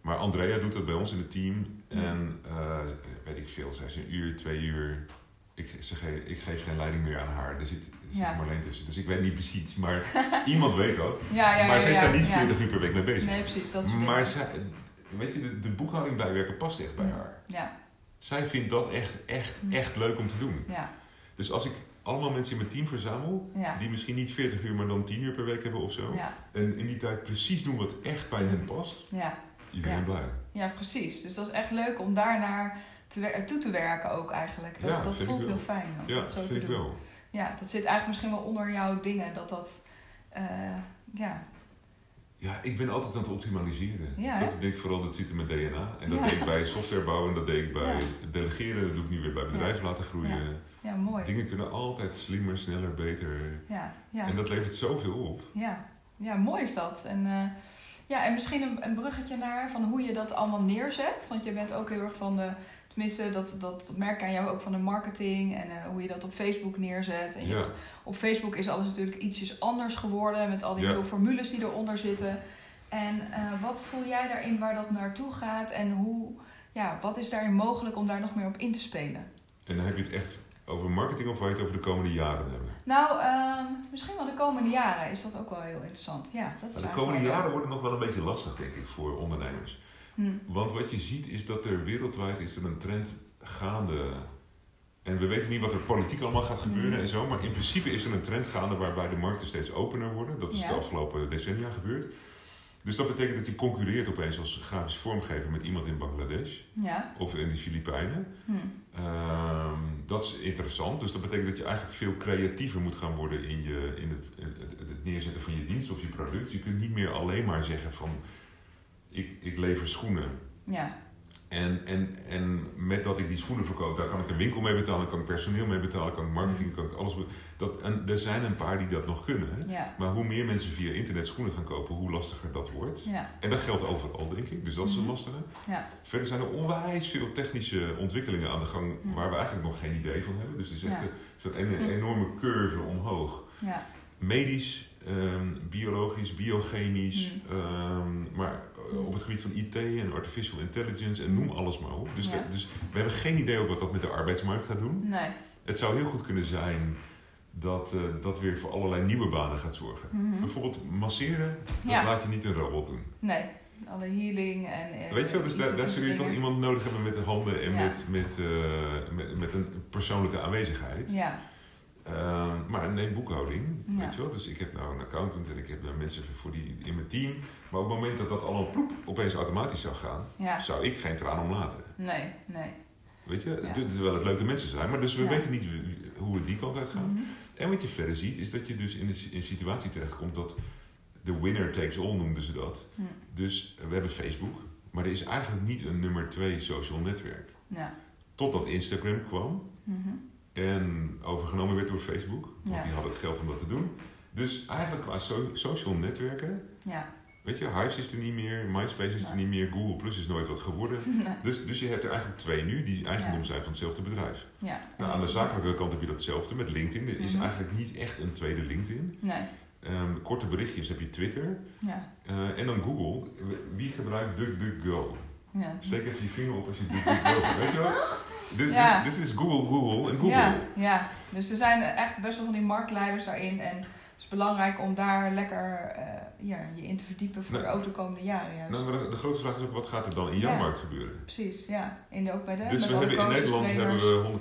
Maar Andrea doet dat bij ons in het team. En eh, weet ik veel, zij is een uur, twee uur. Ik, ze ge- ik geef geen leiding meer aan haar. Er zit, er zit Ja. Marleen tussen. Dus ik weet niet precies. Maar <laughs> iemand weet dat. ja, ja, maar ja, zij daar niet ja. 40 uur per week mee bezig. Nee, precies. Dat is maar zij, weet je, de, de boekhouding bijwerken past echt bij haar. Ja, Zij vindt dat echt, echt, echt leuk om te doen. ja, Dus als ik allemaal mensen in mijn team verzamel, ja. die misschien niet 40 uur, maar dan 10 uur per week hebben of zo. Ja, En in die tijd precies doen wat echt bij hen past, ja, iedereen Ja. blij. ja, precies. Dus dat is echt leuk om daarnaar te toe te werken ook eigenlijk. Dat, voelt heel fijn om Ja, dat zo vind te ik doen. wel. Ja, dat zit eigenlijk misschien wel onder jouw dingen. Dat dat, eh, ja, Ja, ik ben altijd aan het optimaliseren. Dat denk ik vooral, dat zit in mijn DNA. En dat deed ik bij software bouwen, en dat deed ik bij delegeren, dat doe ik nu weer bij bedrijven laten groeien. Ja, mooi. Dingen kunnen altijd slimmer, sneller, beter. Ja, ja. En dat levert zoveel op. Ja, ja mooi is dat. En, eh, ja, en misschien een, een bruggetje naar van hoe je dat allemaal neerzet. Want je bent ook heel erg van de, tenminste dat, dat merk ik aan jou ook van de marketing en eh, hoe je dat op Facebook neerzet. En je Ja. hebt- op Facebook is alles natuurlijk ietsjes anders geworden met al die Ja. nieuwe formules die eronder zitten. En eh, wat voel jij daarin waar dat naartoe gaat en hoe, ja, wat is daarin mogelijk om daar nog meer op in te spelen? En dan heb je het echt over marketing of wil je het over de komende jaren hebben? Nou, ehm, misschien wel de komende jaren is dat ook wel heel interessant. Ja, dat is Nou, de komende wel- jaren wordt het nog wel een beetje lastig, denk ik, voor ondernemers. Hm. Want wat je ziet is dat er wereldwijd is er een trend gaande. En we weten niet wat er politiek allemaal gaat gebeuren Mhm. en zo. Maar in principe is er een trend gaande waarbij de markten steeds opener worden. Dat is Ja. de afgelopen decennia gebeurd. Dus dat betekent dat je concurreert opeens als grafisch vormgever met iemand in Bangladesh Ja. of in de Filipijnen. Hm. Ehm, dat is interessant. Dus dat betekent dat je eigenlijk veel creatiever moet gaan worden in, je, in het, het, het neerzetten van je dienst of je product. Je kunt niet meer alleen maar zeggen van ik, ik lever schoenen. Ja. En, en, en met dat ik die schoenen verkoop, daar kan ik een winkel mee betalen, kan ik personeel mee betalen, kan ik marketing, kan ik alles. Dat, en er zijn een paar die dat nog kunnen. Hè? Ja. Maar hoe meer mensen via internet schoenen gaan kopen, hoe lastiger dat wordt. Ja. En dat geldt overal, denk ik. Dus dat is het Mhm. lastige. Ja. Verder zijn er onwijs veel technische ontwikkelingen aan de gang Mhm. waar we eigenlijk nog geen idee van hebben. Dus het is echt een- zo'n <laughs> enorme curve omhoog. Ja. Medisch, ehm, biologisch, biochemisch, Mhm. ehm, maar op het gebied van IT en artificial intelligence en noem alles maar op. Dus, Ja. de- dus we hebben geen idee ook wat dat met de arbeidsmarkt gaat doen. Nee. Het zou heel goed kunnen zijn dat eh, dat weer voor allerlei nieuwe banen gaat zorgen. Mhm. Bijvoorbeeld masseren, dat Ja. laat je niet een robot doen. Nee. Alle healing en... eh, Weet je wel, dus daar, daar zul je toch iemand nodig hebben met de handen en Ja. met, met, eh, met, met een persoonlijke aanwezigheid. Ja. Ehm, maar neem boekhouding, Ja. weet je wel. Dus ik heb nou een accountant en ik heb nou mensen voor die in mijn team. Maar op het moment dat dat allemaal ploep, opeens automatisch zou gaan, Ja. zou ik geen traan om laten. Nee. Nee. Weet je, Ja. terwijl het leuke mensen zijn, maar dus we weten niet hoe het die kant uit gaat. Mhm. En wat je verder ziet, is dat je dus in een, in een situatie terechtkomt dat de winner takes all noemden ze dat. Hm. Dus we hebben Facebook, maar er is eigenlijk niet een nummer twee social netwerk. Ja. Totdat Instagram kwam Mhm. En overgenomen werd door Facebook. Want Ja. die hadden het geld om dat te doen. Dus eigenlijk qua so- social netwerken, Ja. weet je, Hives is er niet meer, MySpace is er Nee. niet meer, Google Plus is nooit wat geworden. <laughs> Nee. Dus, dus je hebt er eigenlijk twee nu die eigendom Ja. zijn van hetzelfde bedrijf. Ja. Nou, aan de zakelijke kant heb je datzelfde met LinkedIn. Er is Mhm. eigenlijk niet echt een tweede LinkedIn. Nee. Ehm, korte berichtjes heb je Twitter. Ja. Eh, en dan Google. Wie gebruikt DuckDuckGo? Ja. Steek even je vinger op als je DuckDuckGo Weet je wel? <laughs> Ja. dus is Google, Google en Google. Ja, ja, dus er zijn echt best wel van die marktleiders daarin. En het is belangrijk om daar lekker eh, ja, je in te verdiepen voor Nou, de komende jaren. Juist. Nou, maar de, de grote vraag is ook, wat gaat er dan in jouw Ja. markt gebeuren? Precies, ja. In de, ook bij de Dus we hebben in Nederland hebben we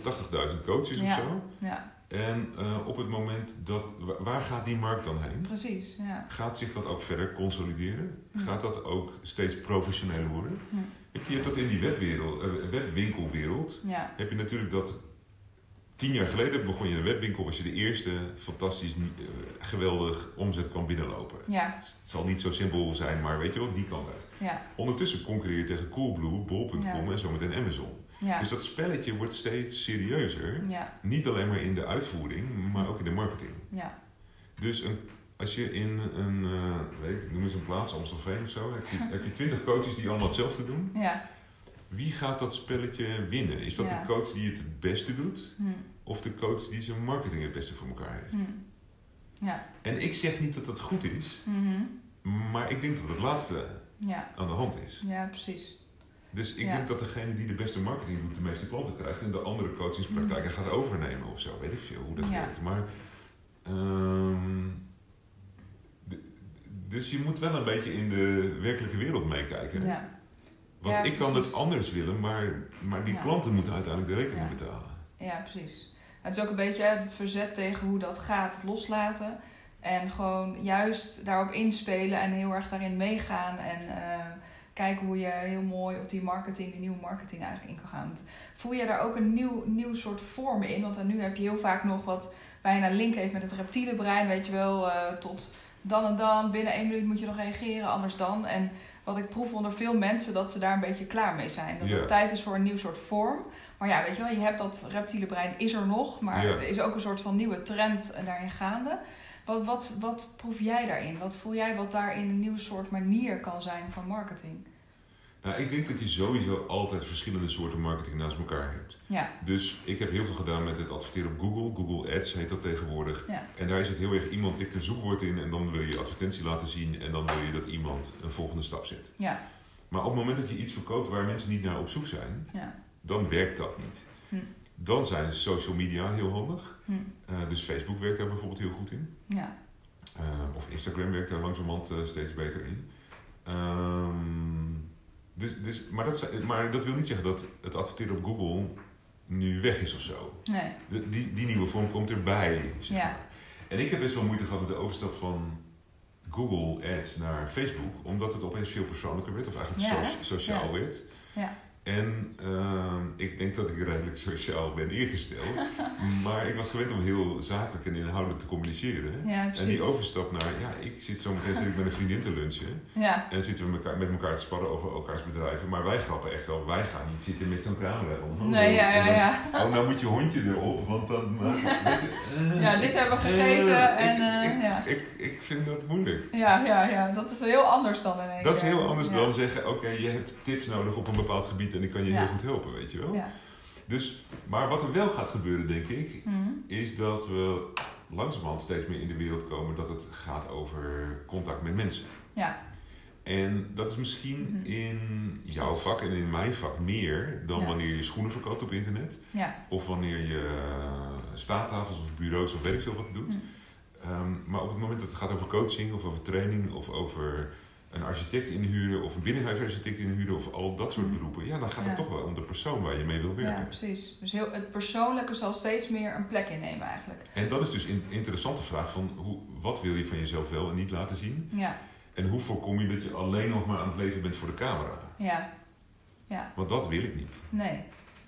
180.000 coaches Ja. of zo. Ja, En eh, op het moment dat... wa- Waar gaat die markt dan heen? precies, ja. Gaat zich dat ook verder consolideren? Ja. Gaat dat ook steeds professioneler worden? Hm. Ik je hebt dat in die webwereld, eh, webwinkelwereld. Ja, Heb je natuurlijk dat tien jaar geleden begon je een webwinkel, was je de eerste fantastisch, eh, geweldig omzet kwam binnenlopen. Ja, Het zal niet zo simpel zijn, maar weet je wel, die kant uit. ja, Ondertussen concurreer je tegen Coolblue, Bol.com Ja. en zometeen Amazon. Ja. Dus dat spelletje wordt steeds serieuzer. Ja, Niet alleen maar in de uitvoering, maar ook in de marketing. ja, Dus een, als je in een, eh, weet ik, noem eens een plaats, Amstelveen of zo, heb je, heb je twintig coaches die allemaal hetzelfde doen. <laughs> ja. Wie gaat dat spelletje winnen? Is dat Ja. de coach die het het beste doet? Hm, Of de coach die zijn marketing het beste voor elkaar heeft? hm. Ja, En ik zeg niet dat dat goed is, mhm. maar ik denk dat het laatste ja, aan de hand is. ja, precies. Dus ik Ja. denk dat degene die de beste marketing doet, de meeste klanten krijgt en de andere coachingspraktijken gaat overnemen of zo. Weet ik veel hoe dat Ja. werkt. Maar, ehm, dus je moet wel een beetje in de werkelijke wereld meekijken. Ja, Want ik kan het anders willen, maar, maar die klanten moeten uiteindelijk de rekening betalen. ja, precies. Het is ook een beetje het verzet tegen hoe dat gaat, loslaten. En gewoon juist daarop inspelen en heel erg daarin meegaan. En eh, kijken hoe je heel mooi op die marketing, die nieuwe marketing eigenlijk in kan gaan. Voel je daar ook een nieuw, nieuw soort vorm in? Want dan nu heb je heel vaak nog wat bijna link heeft met het reptiele brein. Weet je wel, eh, tot dan en dan, binnen één minuut moet je nog reageren, anders dan. En wat ik proef onder veel mensen, dat ze daar een beetje klaar mee zijn. Dat Ja. het tijd is voor een nieuw soort vorm. Maar ja, weet je wel, je hebt dat reptiele brein is er nog, maar er is ook een soort van nieuwe trend daarin gaande. Wat, wat, wat proef jij daarin? Wat voel jij wat daarin een nieuw soort manier kan zijn van marketing? Nou, ik denk dat je sowieso altijd verschillende soorten marketing naast elkaar hebt. Ja, Dus ik heb heel veel gedaan met het adverteren op Google. Google Ads heet dat tegenwoordig. ja, En daar is het heel erg, iemand tikt een zoekwoord in en dan wil je advertentie laten zien en dan wil je dat iemand een volgende stap zet. ja, Maar op het moment dat je iets verkoopt waar mensen niet naar op zoek zijn, ja, dan werkt dat niet. Hm. Dan zijn social media heel handig. hm, Eh, dus Facebook werkt daar bijvoorbeeld heel goed in. ja, Eh, of Instagram werkt daar langzamerhand eh, steeds beter in. Ehm, dus, dus, maar, dat, maar dat wil niet zeggen dat het adverteren op Google nu weg is of zo. nee, De- die, die nieuwe vorm komt erbij. Zeg Ja. maar. En ik heb best wel moeite gehad met de overstap van Google Ads naar Facebook, omdat het opeens veel persoonlijker werd, of eigenlijk Ja, so- sociaal ja. werd. Ja. En ehm, ik denk dat ik redelijk sociaal ben ingesteld, <laughs> maar ik was gewend om heel zakelijk en inhoudelijk te communiceren. ja, En die overstap naar, ja, ik zit zo meteen zit ik met een vriendin te lunchen. Ja, En zitten we elkaar, met elkaar te sparren over elkaars bedrijven. Maar wij grappen echt wel, wij gaan niet zitten met zo'n camera. Nee, ja, ja, dan- ja. Oh, nou moet je hondje erop, want dan... eh, je, <laughs> Ja, dit hebben we gegeten eh, en ik, eh, ik, ja. ik, ik vind dat moeilijk. Ja, ja, ja, dat is heel anders dan in één Dat is heel anders ja. dan zeggen, oké, je hebt tips nodig op een bepaald gebied en ik kan je Ja. heel goed helpen, weet je wel. Ja. Dus, maar wat er wel gaat gebeuren, denk ik, Hm, is dat we langzamerhand steeds meer in de wereld komen dat het gaat over contact met mensen. ja, En dat is misschien Mhm. in jouw vak en in mijn vak meer dan Ja. wanneer je schoenen verkoopt op internet. ja, Of wanneer je eh, staattafels of bureaus of weet ik veel wat doet. Hm. Ehm, maar op het moment dat het gaat over coaching of over training of over een architect inhuren of een binnenhuisarchitect inhuren of al dat soort Hm. beroepen, ja, dan gaat Ja. het toch wel om de persoon waar je mee wil ja, werken. precies. Dus heel, het persoonlijke zal steeds meer een plek innemen eigenlijk. En dat is dus een interessante vraag van hoe, wat wil je van jezelf wel en niet laten zien? Ja, En hoe voorkom je dat je alleen nog maar aan het leven bent voor de camera? ja, ja. Want dat wil ik niet. Nee.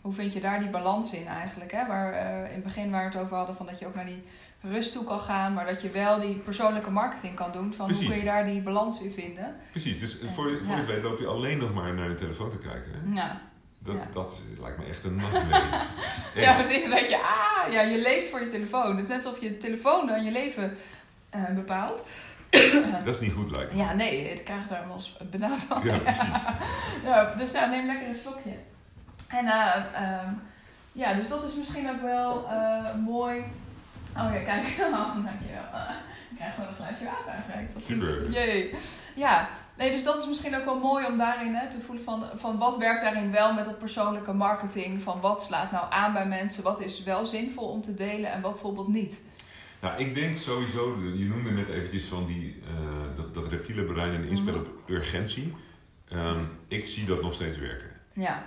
Hoe vind je daar die balans in eigenlijk? Hè? Waar, eh, in het begin waar we het over hadden, van dat je ook naar die rust toe kan gaan, maar dat je wel die persoonlijke marketing kan doen. Van Precies. hoe kun je daar die balans in vinden? Precies, dus voor, voor Ja. je weet loop je alleen nog maar naar je telefoon te kijken. hè? Ja, Dat, Ja. dat lijkt me echt een nachtmerrie. <laughs> ja precies. Dat je, ah, ja, je leeft voor je telefoon. Het is net alsof je telefoon dan je leven eh, bepaalt. <coughs> Dat is niet goed lijkt me. Ja, nee, ik krijg daar eens benauwd van. Ja, precies. <laughs> Ja, dus nou, neem lekker een slokje. En eh, ehm, ja, dus dat is misschien ook wel eh, mooi. Oh ja, kijk. <laughs> Oh, dankjewel. Ik krijg gewoon een glaasje water aangereikt. Super. Jee. Ja, nee, dus dat is misschien ook wel mooi om daarin hè, te voelen van, van wat werkt daarin wel met dat persoonlijke marketing. Van wat slaat nou aan bij mensen, wat is wel zinvol om te delen en wat bijvoorbeeld niet. Nou, ik denk sowieso, je noemde net eventjes van die, eh, dat, dat reptiele brein en inspel Mhm. op urgentie. Ehm, ik zie dat nog steeds werken. Ja,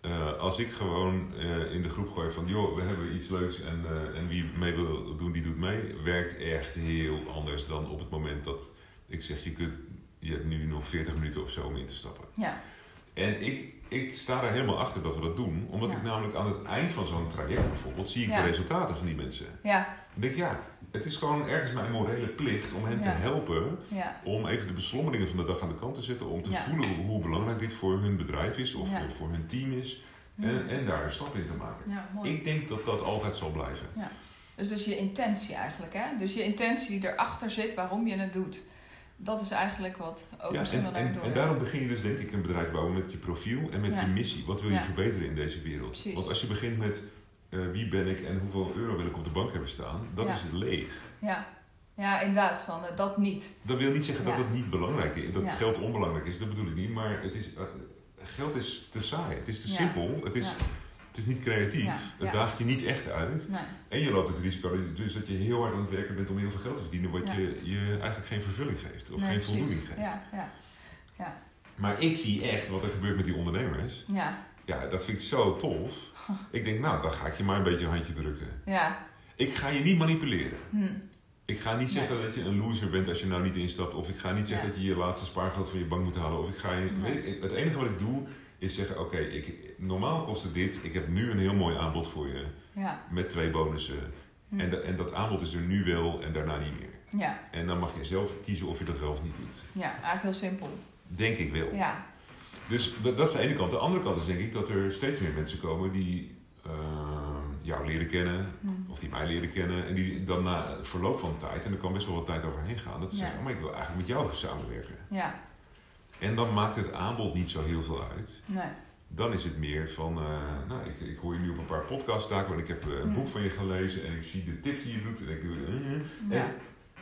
Eh, als ik gewoon eh, in de groep gooi van, joh, we hebben iets leuks en, eh, en wie mee wil doen, die doet mee, werkt echt heel anders dan op het moment dat ik zeg, je, kunt, je hebt nu nog 40 minuten of zo om in te stappen. ja, En ik ik sta er helemaal achter dat we dat doen. Omdat Ja. ik namelijk aan het eind van zo'n traject bijvoorbeeld... zie ik Ja. de resultaten van die mensen. Ja, Ik denk, ja, het is gewoon ergens mijn morele plicht om hen te helpen... ja, om even de beslommeringen van de dag aan de kant te zetten... om te Ja. voelen hoe, belangrijk dit voor hun bedrijf is... of voor hun team is. En, en daar een stap in te maken. Ik denk dat dat altijd zal blijven. Dus, dus je intentie eigenlijk, hè? Dus je intentie die erachter zit waarom je het doet. Dat is eigenlijk wat ook Ja, en, en, en daarom begin je dus denk ik een bedrijf bouwen met je profiel en met je missie. Wat wil je verbeteren in deze wereld? Precies. Want als je begint met eh, wie ben ik en hoeveel euro wil ik op de bank hebben staan, dat Ja. is leeg. Ja, ja inderdaad, van eh, dat niet. Dat wil niet zeggen dat Ja. het niet belangrijk is, dat Ja. geld onbelangrijk is, dat bedoel ik niet. Maar het is, eh, geld is te saai, het is te Ja. simpel, het is, Ja. het is niet creatief, Ja. het Ja. daagt je niet echt uit. Nee. En je loopt het risico dat je- dus dat je heel hard aan het werken bent om heel veel geld te verdienen, wat Ja. je, je eigenlijk geen vervulling geeft of Nee, geen precies. voldoening geeft. Ja, ja, Maar ik zie echt wat er gebeurt met die ondernemers. ja, Ja, dat vind ik zo tof. <laughs> Ik denk, nou, dan ga ik je maar een beetje een handje drukken. ja. Ik ga je niet manipuleren. Hm. Ik ga niet zeggen dat je een loser bent als je nou niet instapt. Of ik ga niet zeggen Ja. dat je je laatste spaargeld van je bank moet halen. Of ik ga je, Nee. het enige wat ik doe is zeggen, oké, ik normaal kost het dit. Ik heb nu een heel mooi aanbod voor je. Ja. Met twee bonussen. Hm. En, en dat aanbod is er nu wel en daarna niet meer. Ja, En dan mag je zelf kiezen of je dat wel of niet doet. ja, eigenlijk heel simpel. Denk ik wel. Ja, Dus dat dat is de ene kant. De andere kant is denk ik dat er steeds meer mensen komen die eh, jou leren kennen. hm. Of die mij leren kennen. En die dan na het verloop van tijd, en er kan best wel wat tijd overheen gaan, dat ze Ja. zeggen, oh, maar ik wil eigenlijk met jou samenwerken. ja, En dan maakt het aanbod niet zo heel veel uit. nee. Dan is het meer van, eh, nou, ik, ik hoor je nu op een paar podcasts staken, want ik heb eh, een Mm. boek van je gelezen en ik zie de tips die je doet. En ik doe, eh. Ja, En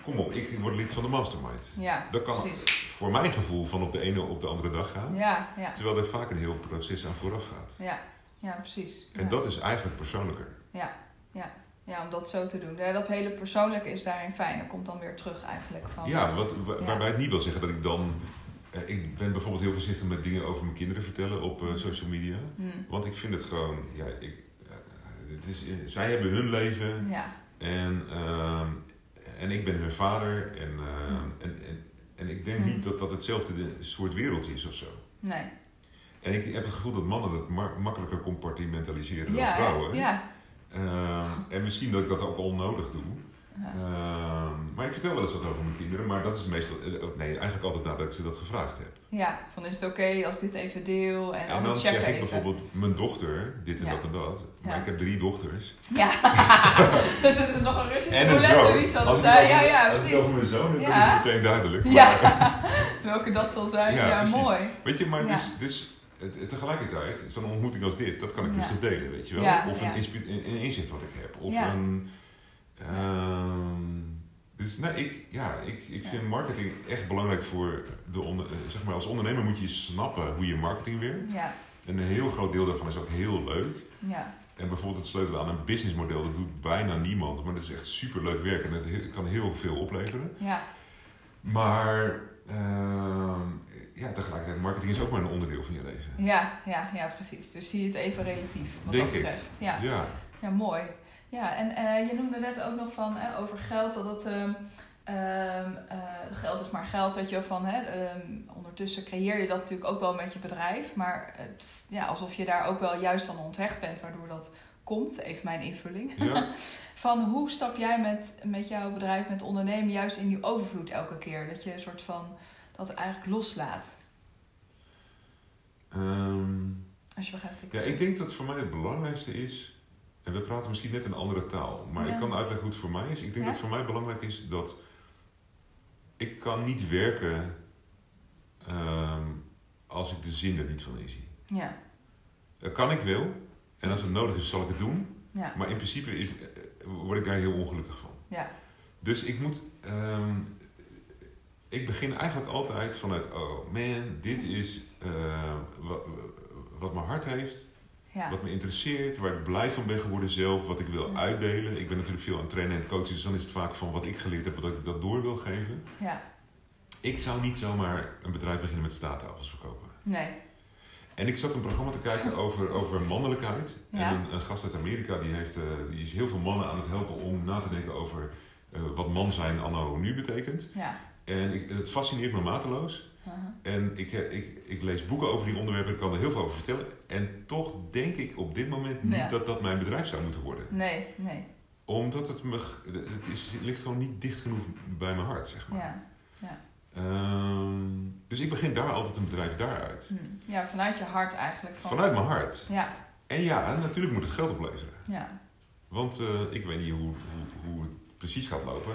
kom op, ik word lid van de mastermind. ja, Dat kan precies. voor mijn gevoel van op de ene op de andere dag gaan. Ja, ja, Terwijl er vaak een heel proces aan vooraf gaat. ja, ja, precies. En Ja. dat is eigenlijk persoonlijker. Ja, om dat zo te doen. Ja, dat hele persoonlijke is daarin fijn. Dat komt dan weer terug eigenlijk van... Ja, wat, wa- Ja. waarbij het niet wil zeggen dat ik dan... eh, ik ben bijvoorbeeld heel voorzichtig met dingen over mijn kinderen vertellen op eh, social media. Hm. Want ik vind het gewoon... Ja, ik, eh, het is, eh, zij hebben hun leven Ja, en, ehm, en ik ben hun vader. En, ehm, Hmm. en, en, en ik denk Hmm. niet dat dat hetzelfde de- soort wereld is of zo. nee. En ik heb het gevoel dat mannen dat ma- makkelijker compartimentaliseren Ja, dan vrouwen. ja. Ehm, en misschien dat ik dat ook onnodig doe. Ehm, maar ik vertel wel eens wat over mijn kinderen, maar dat is meestal, eh, nee, eigenlijk altijd nadat ik ze dat gevraagd heb. Ja, van is het oké als ik dit even deel en, En dan zeg ik even. bijvoorbeeld mijn dochter, dit en Ja. dat en dat. Maar Ja. ik heb drie dochters. Ja, <laughs> dus het is nog een Russische En een zoon. wie zal dat zijn? over- Ja, ja, Als ik precies. over mijn zoon heb, Ja. is het meteen duidelijk. Maar, Ja, <laughs> welke dat zal zijn. Ja, precies. mooi. Weet je, maar dus, dus tegelijkertijd, zo'n ontmoeting als dit, dat kan ik rustig delen, weet je wel. Of een, inzicht wat ik heb. Of een... ehm, dus nee, ik, ja, ik, ik Ja. vind marketing echt belangrijk voor de onder, eh, zeg maar als ondernemer moet je snappen hoe je marketing werkt. Ja, En een heel groot deel daarvan is ook heel leuk. ja, En bijvoorbeeld het sleutelen aan een businessmodel, dat doet bijna niemand. Maar dat is echt super leuk werk en het he- kan heel veel opleveren. ja, Maar ehm, ja, tegelijkertijd, marketing is ook maar een onderdeel van je leven. ja, ja, ja, precies. Dus zie het even relatief wat Denk dat ik. betreft. Ja. Ja, Ja, mooi. Ja, en eh, je noemde net ook nog van over geld, dat het ehm, ehm, eh, geld is maar geld, weet je van hè, ehm, ondertussen creëer je dat natuurlijk ook wel met je bedrijf, maar het, ja, alsof je daar ook wel juist van onthecht bent, waardoor dat komt, even mijn invulling. ja. <laughs> Van hoe stap jij met, met jouw bedrijf, met ondernemen, juist in die overvloed elke keer? Dat je een soort van dat eigenlijk loslaat. Als je begrijpt. ja, ik denk dat voor mij het belangrijkste is, en we praten misschien net een andere taal, maar Ja. ik kan uitleggen hoe het voor mij is. Ik denk Ja? dat voor mij belangrijk is dat ik kan niet werken ehm, als ik de zin er niet van inzie. Ja, Dat kan ik wel, en als het nodig is zal ik het doen, ja, maar in principe is, eh, word ik daar heel ongelukkig van. ja, Dus ik moet. ehm, ik begin eigenlijk altijd vanuit: oh man, dit is eh, wat, wat mijn hart heeft, ja, wat me interesseert, waar ik blij van ben geworden zelf, wat ik wil Ja. uitdelen. Ik ben natuurlijk veel aan het trainen en coachen, dus dan is het vaak van wat ik geleerd heb, wat ik dat door wil geven. ja. Ik zou niet zomaar een bedrijf beginnen met staattafels verkopen. Nee. En ik zat een programma te kijken <laughs> over, over mannelijkheid. Ja. En een, een gast uit Amerika die, heeft, eh, die is heel veel mannen aan het helpen om na te denken over eh, wat man zijn anno nu betekent. Ja, En ik, het fascineert me mateloos. En ik, eh, ik, ik lees boeken over die onderwerpen, ik kan er heel veel over vertellen. En toch denk ik op dit moment niet Ja. dat dat mijn bedrijf zou moeten worden. Nee, nee. Omdat het me, het, is, het ligt gewoon niet dicht genoeg bij mijn hart, zeg maar. Ja. Ehm, dus ik begin daar altijd een bedrijf daaruit. Hm. ja, vanuit je hart eigenlijk. Van, Vanuit mijn hart. Ja, En ja, natuurlijk moet het geld opleveren. ja. Want eh, ik weet niet hoe, hoe, hoe het precies gaat lopen.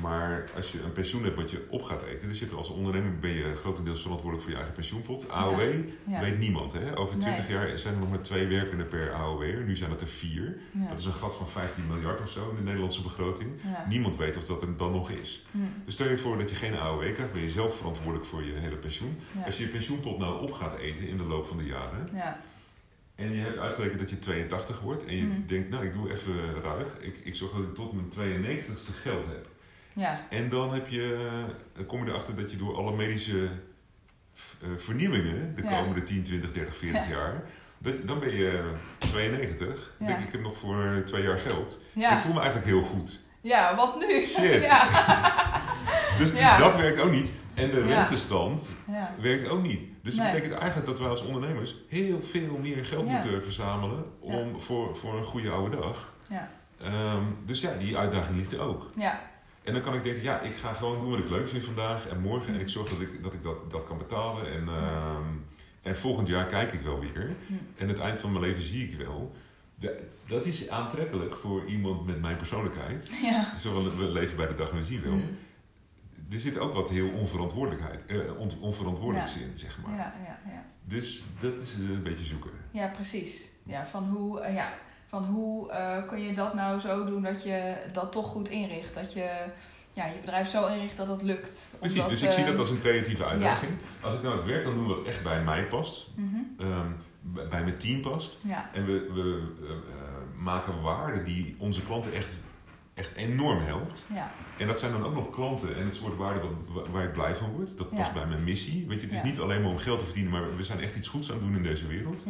Maar als je een pensioen hebt wat je op gaat eten. Dus je hebt als ondernemer ben je grotendeels verantwoordelijk voor je eigen pensioenpot. AOW ja. weet niemand. Hè? Over 20 Nee. jaar zijn er nog maar twee werkenden per AOW'er. Nu zijn het er vier. ja. Dat is een gat van 15 miljard of zo in de Nederlandse begroting. Niemand weet of dat er dan nog is. Hm. Dus stel je voor dat je geen AOW krijgt, ben je zelf verantwoordelijk voor je hele pensioen. Als je je pensioenpot nou op gaat eten in de loop van de jaren. Ja. En je hebt uitgerekend dat je 82 wordt. En je Mhm. denkt, nou ik doe even ruig. Ik, ik zorg dat ik tot mijn 92ste geld heb. Ja. En dan, heb je, dan kom je erachter dat je door alle medische eh, vernieuwingen de Ja. komende 10, 20, 30, 40 Ja. jaar. Dat, dan ben je 92. Ja. Denk ik, ik heb nog voor twee jaar geld. Ik voel me eigenlijk heel goed. ja, wat nu? Shit. <laughs> Ja. <laughs> Dus, dus dat werkt ook niet. En de rentestand werkt ook niet. Dus dat Nee. betekent eigenlijk dat wij als ondernemers heel veel meer geld moeten verzamelen om, voor, voor een goede oude dag. Ja. Ehm, dus ja, die uitdaging ligt er ook. Ja. En dan kan ik denken, ja, ik ga gewoon doen wat ik leuk vind vandaag en morgen. En ik zorg dat ik dat, ik dat, dat kan betalen. En, ehm, en volgend jaar kijk ik wel weer. En het eind van mijn leven zie ik wel. Dat is aantrekkelijk voor iemand met mijn persoonlijkheid. Ja. Zo van, we leven bij de dag en we zien wel. Hm. Er zit ook wat heel onverantwoordelijkheid, eh, on- onverantwoordelijks in, zeg maar. Ja, ja, ja. Dus dat is een beetje zoeken. Ja, precies. Ja, van hoe, eh, ja, van hoe eh, kun je dat nou zo doen dat je dat toch goed inricht? Dat je ja, je bedrijf zo inricht dat het lukt. Precies, Omdat, dus ik zie dat als een creatieve uitdaging. Als ik nou het werk kan doen wat echt bij mij past, mhm. ehm, bij bij mijn team past. Ja, En we, we eh, maken waarde die onze klanten echt, echt enorm helpt. ja, En dat zijn dan ook nog klanten en het soort waarde wat, waar ik blij van word. Dat past bij mijn missie. Weet je, het is niet alleen maar om geld te verdienen, maar we zijn echt iets goeds aan het doen in deze wereld.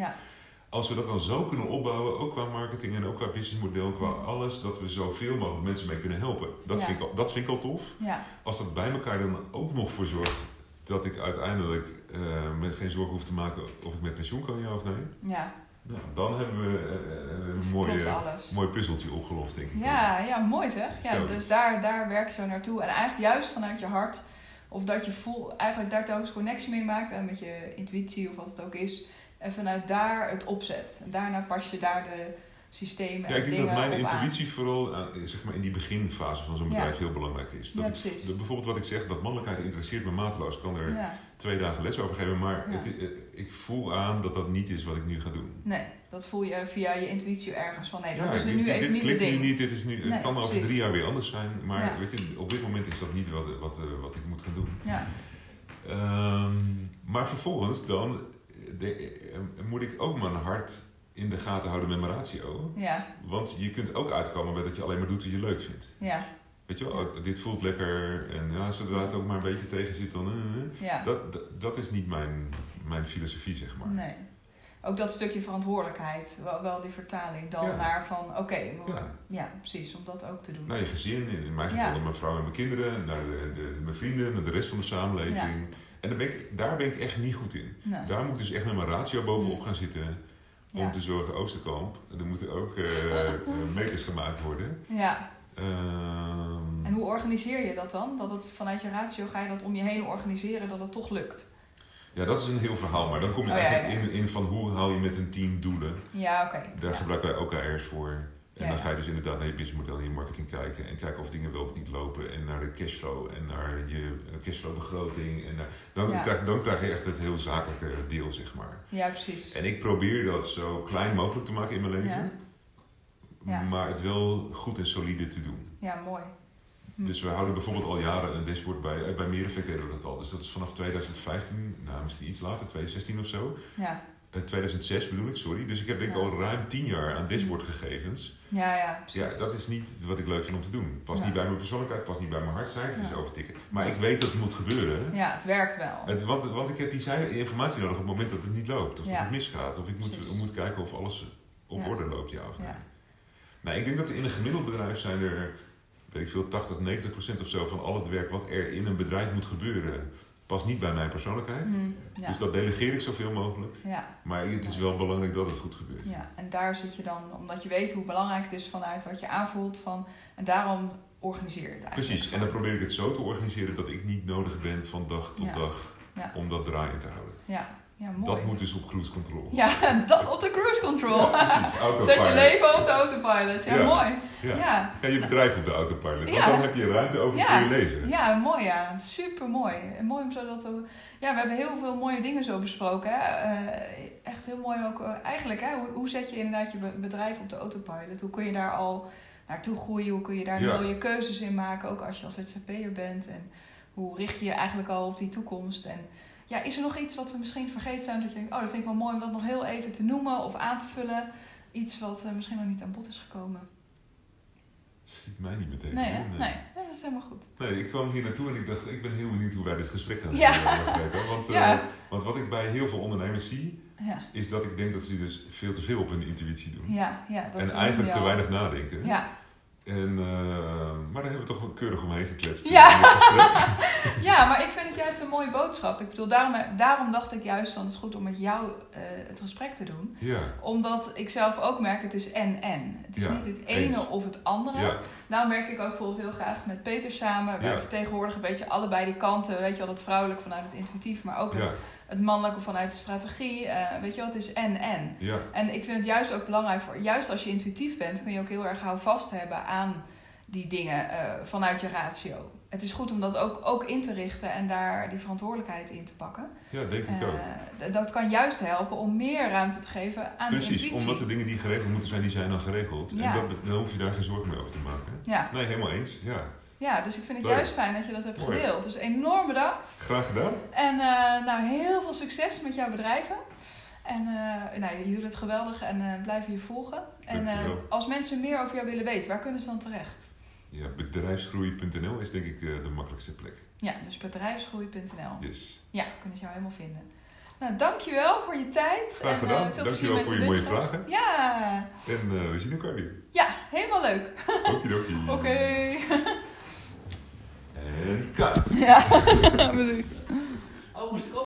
Als we dat dan zo kunnen opbouwen, ook qua marketing en ook qua businessmodel, qua alles, dat we zoveel mogelijk mensen mee kunnen helpen. Dat, Ja. vind, ik al, dat vind ik al tof. ja, Als dat bij elkaar dan ook nog voor zorgt dat ik uiteindelijk eh, me geen zorgen hoef te maken of ik met pensioen kan, ja of nee. ja. Nou, dan hebben we eh, eh, een Klopt mooi, puzzeltje opgelost, denk ik. Ja, ja, mooi zeg. Ja, dus daar, daar werk je zo naartoe. En eigenlijk juist vanuit je hart. Of dat je voel, eigenlijk daar telkens connectie mee maakt. En met je intuïtie of wat het ook is. En vanuit daar het opzet. En daarna pas je daar de systemen Ja, ik denk dat mijn aan. intuïtie vooral eh, zeg maar in die beginfase van zo'n Ja. bedrijf heel belangrijk is. Dat Ja, ik- bijvoorbeeld wat ik zeg, dat mannelijkheid interesseert me mateloos. Ik kan er Ja, twee dagen les over geven, maar het, eh, ik voel aan dat dat niet is wat ik nu ga doen. nee, dat voel je via je intuïtie ergens van nee, dat is dit, nu dit even niet klikt nu niet, dit is nu, het kan over drie jaar weer anders zijn, maar weet je, op dit moment is dat niet wat, wat, eh, wat ik moet gaan doen. Ja, Ehm, maar vervolgens dan de, eh, moet ik ook mijn hart in de gaten houden met mijn ratio. ja, Want je kunt ook uitkomen bij dat je alleen maar doet wat je leuk vindt. ja, Weet je wel, oh, dit voelt lekker en ja, zodra het ook maar een beetje tegen zit, dan... eh, eh. ja. dat, dat, dat is niet mijn, mijn filosofie, zeg maar. Nee. Ook dat stukje verantwoordelijkheid, wel, wel die vertaling dan Ja. naar van oké, Ja. ja. precies, om dat ook te doen. Naar je gezin, in mijn geval mijn vrouw en mijn kinderen, naar de, de, mijn vrienden, naar de rest van de samenleving. En daar ben, ik, daar ben ik echt niet goed in. Nee. Daar moet ik dus echt met mijn ratio bovenop Mm. gaan zitten. Om Ja. te zorgen, Oosterkamp, er moeten ook eh, <laughs> eh, meters gemaakt worden. Ja, Ehm, en hoe organiseer je dat dan? Dat het vanuit je ratio ga je dat om je heen organiseren dat het toch lukt? ja, dat is een heel verhaal, maar dan kom je Oh, eigenlijk ja. In, in van hoe haal je met een team doelen. Ja, oké. Daar gebruiken wij OKR's voor. En Ja, dan ga je dus inderdaad naar je businessmodel en je marketing kijken. En kijken of dingen wel of niet lopen. En naar de cashflow en naar je eh, cashflowbegroting. En naar, dan, Ja. krijg, dan krijg je echt het heel zakelijke deel, zeg maar. Ja, precies. En ik probeer dat zo klein mogelijk te maken in mijn leven. Ja. Maar het wel goed en solide te doen. Ja, mooi. Hm. Dus we houden bijvoorbeeld al jaren een dashboard bij. eh, Bij Merenvek deden we dat al. Dus dat is vanaf 2015, nou misschien iets later, 2016 of zo. Ja, 2006 bedoel ik, sorry. Dus ik heb denk ik Ja. al ruim 10 jaar aan dashboardgegevens. ja, ja precies. Ja, dat is niet wat ik leuk vind om te doen. Past Ja. niet bij mijn persoonlijkheid, past niet bij mijn hartcijfers, Ja. overtikken. Maar ik weet dat het moet gebeuren. Ja, het werkt wel. Het, want, want ik heb die informatie nodig op het moment dat het niet loopt. Of dat het misgaat. Of ik moet, Precies. moet kijken of alles op orde loopt, ja of nee. Ja. Nou, ik denk dat in een gemiddeld bedrijf zijn er, weet ik veel, 80, 90 procent of zo van al het werk wat er in een bedrijf moet gebeuren, past niet bij mijn persoonlijkheid. Ja. Dus dat delegeer ik zoveel mogelijk. ja, Maar het is wel belangrijk dat het goed gebeurt. ja, en daar zit je dan, omdat je weet hoe belangrijk het is vanuit wat je aanvoelt. Van, en daarom organiseer je het eigenlijk. Precies, en dan probeer ik het zo te organiseren dat ik niet nodig ben van dag tot dag om dat draaiend te houden. Ja, ja mooi. Dat moet dus op cruise control. Ja, <laughs> dat op de cruise control. Ja. <laughs> Zet je leven op de autopilot. Ja, Ja. mooi. Ja. Ja. Ja, je bedrijf op de autopilot. Want dan heb je ruimte over voor je leven. Ja, mooi ja. Super mooi. Mooi om zo dat... we- Ja, we hebben heel veel mooie dingen zo besproken. Hè? Eh, echt heel mooi ook. eh, eigenlijk, hè? Hoe, hoe zet je inderdaad je be- bedrijf op de autopilot? Hoe kun je daar al naartoe groeien? Hoe kun je daar mooie keuzes in maken? Ook als je als ZZP'er bent. En hoe richt je je eigenlijk al op die toekomst? En ja, is er nog iets wat we misschien vergeten zijn? Dat je denkt, oh, dat vind ik wel mooi om dat nog heel even te noemen of aan te vullen. Iets wat eh, misschien nog niet aan bod is gekomen. Schiet mij niet meteen. Nee? Nee, dat is helemaal goed. Nee, ik kwam hier naartoe en ik dacht, ik ben heel benieuwd hoe wij dit gesprek gaan Ja. eh. Want, eh, Ja. want wat ik bij heel veel ondernemers zie, Ja, is dat ik denk dat ze dus veel te veel op hun intuïtie doen. ja, ja. Dat en eigenlijk te weinig nadenken. Ja, En, eh, maar daar hebben we toch wel keurig omheen gekletst. Ja. gesprek. <laughs> Ja, maar ik vind het juist een mooie boodschap. Ik bedoel, daarom, daarom dacht ik juist van het is goed om met jou eh, het gesprek te doen. ja. Omdat ik zelf ook merk, het is en-en. Het is Ja, niet het ene eens. of het andere. ja, Daarom werk ik ook bijvoorbeeld heel graag met Peter samen. Wij Ja. vertegenwoordigen een beetje allebei die kanten. Weet je wel, het vrouwelijk vanuit het intuïtief, maar ook het, ja, het mannelijke vanuit de strategie. Eh, weet je wel, het is en-en. ja, En ik vind het juist ook belangrijk voor, juist als je intuïtief bent, kun je ook heel erg houvast hebben aan die dingen eh, vanuit je ratio. Het is goed om dat ook, ook in te richten en daar die verantwoordelijkheid in te pakken. ja, denk ik ook. Eh, dat kan juist helpen om meer ruimte te geven aan de Precies, intuïtie. omdat de dingen die geregeld moeten zijn, die zijn dan geregeld. Ja. En dat, dan hoef je daar geen zorgen meer over te maken. ja. Nee, helemaal eens. Ja. Ja, dus ik vind het Leuk. juist fijn dat je dat hebt Mooi. gedeeld. Dus enorm bedankt. Graag gedaan. En eh, nou, heel veel succes met jouw bedrijven. En eh, nou, je doet het geweldig en eh blijf je volgen. En Dankjewel. als mensen meer over jou willen weten, waar kunnen ze dan terecht? Ja, bedrijfsgroei.nl is denk ik de makkelijkste plek. Ja, dus bedrijfsgroei.nl. Yes. Ja, kunnen ze jou helemaal vinden. Nou, dankjewel voor je tijd. Graag en, gedaan. veel Dankjewel plezier met voor je mooie vragen. Ja, En we zien elkaar weer. ja, helemaal leuk. <laughs> Okidoki. Oké. <laughs> En kat. Ja, <laughs> precies. Oh, moest ik op?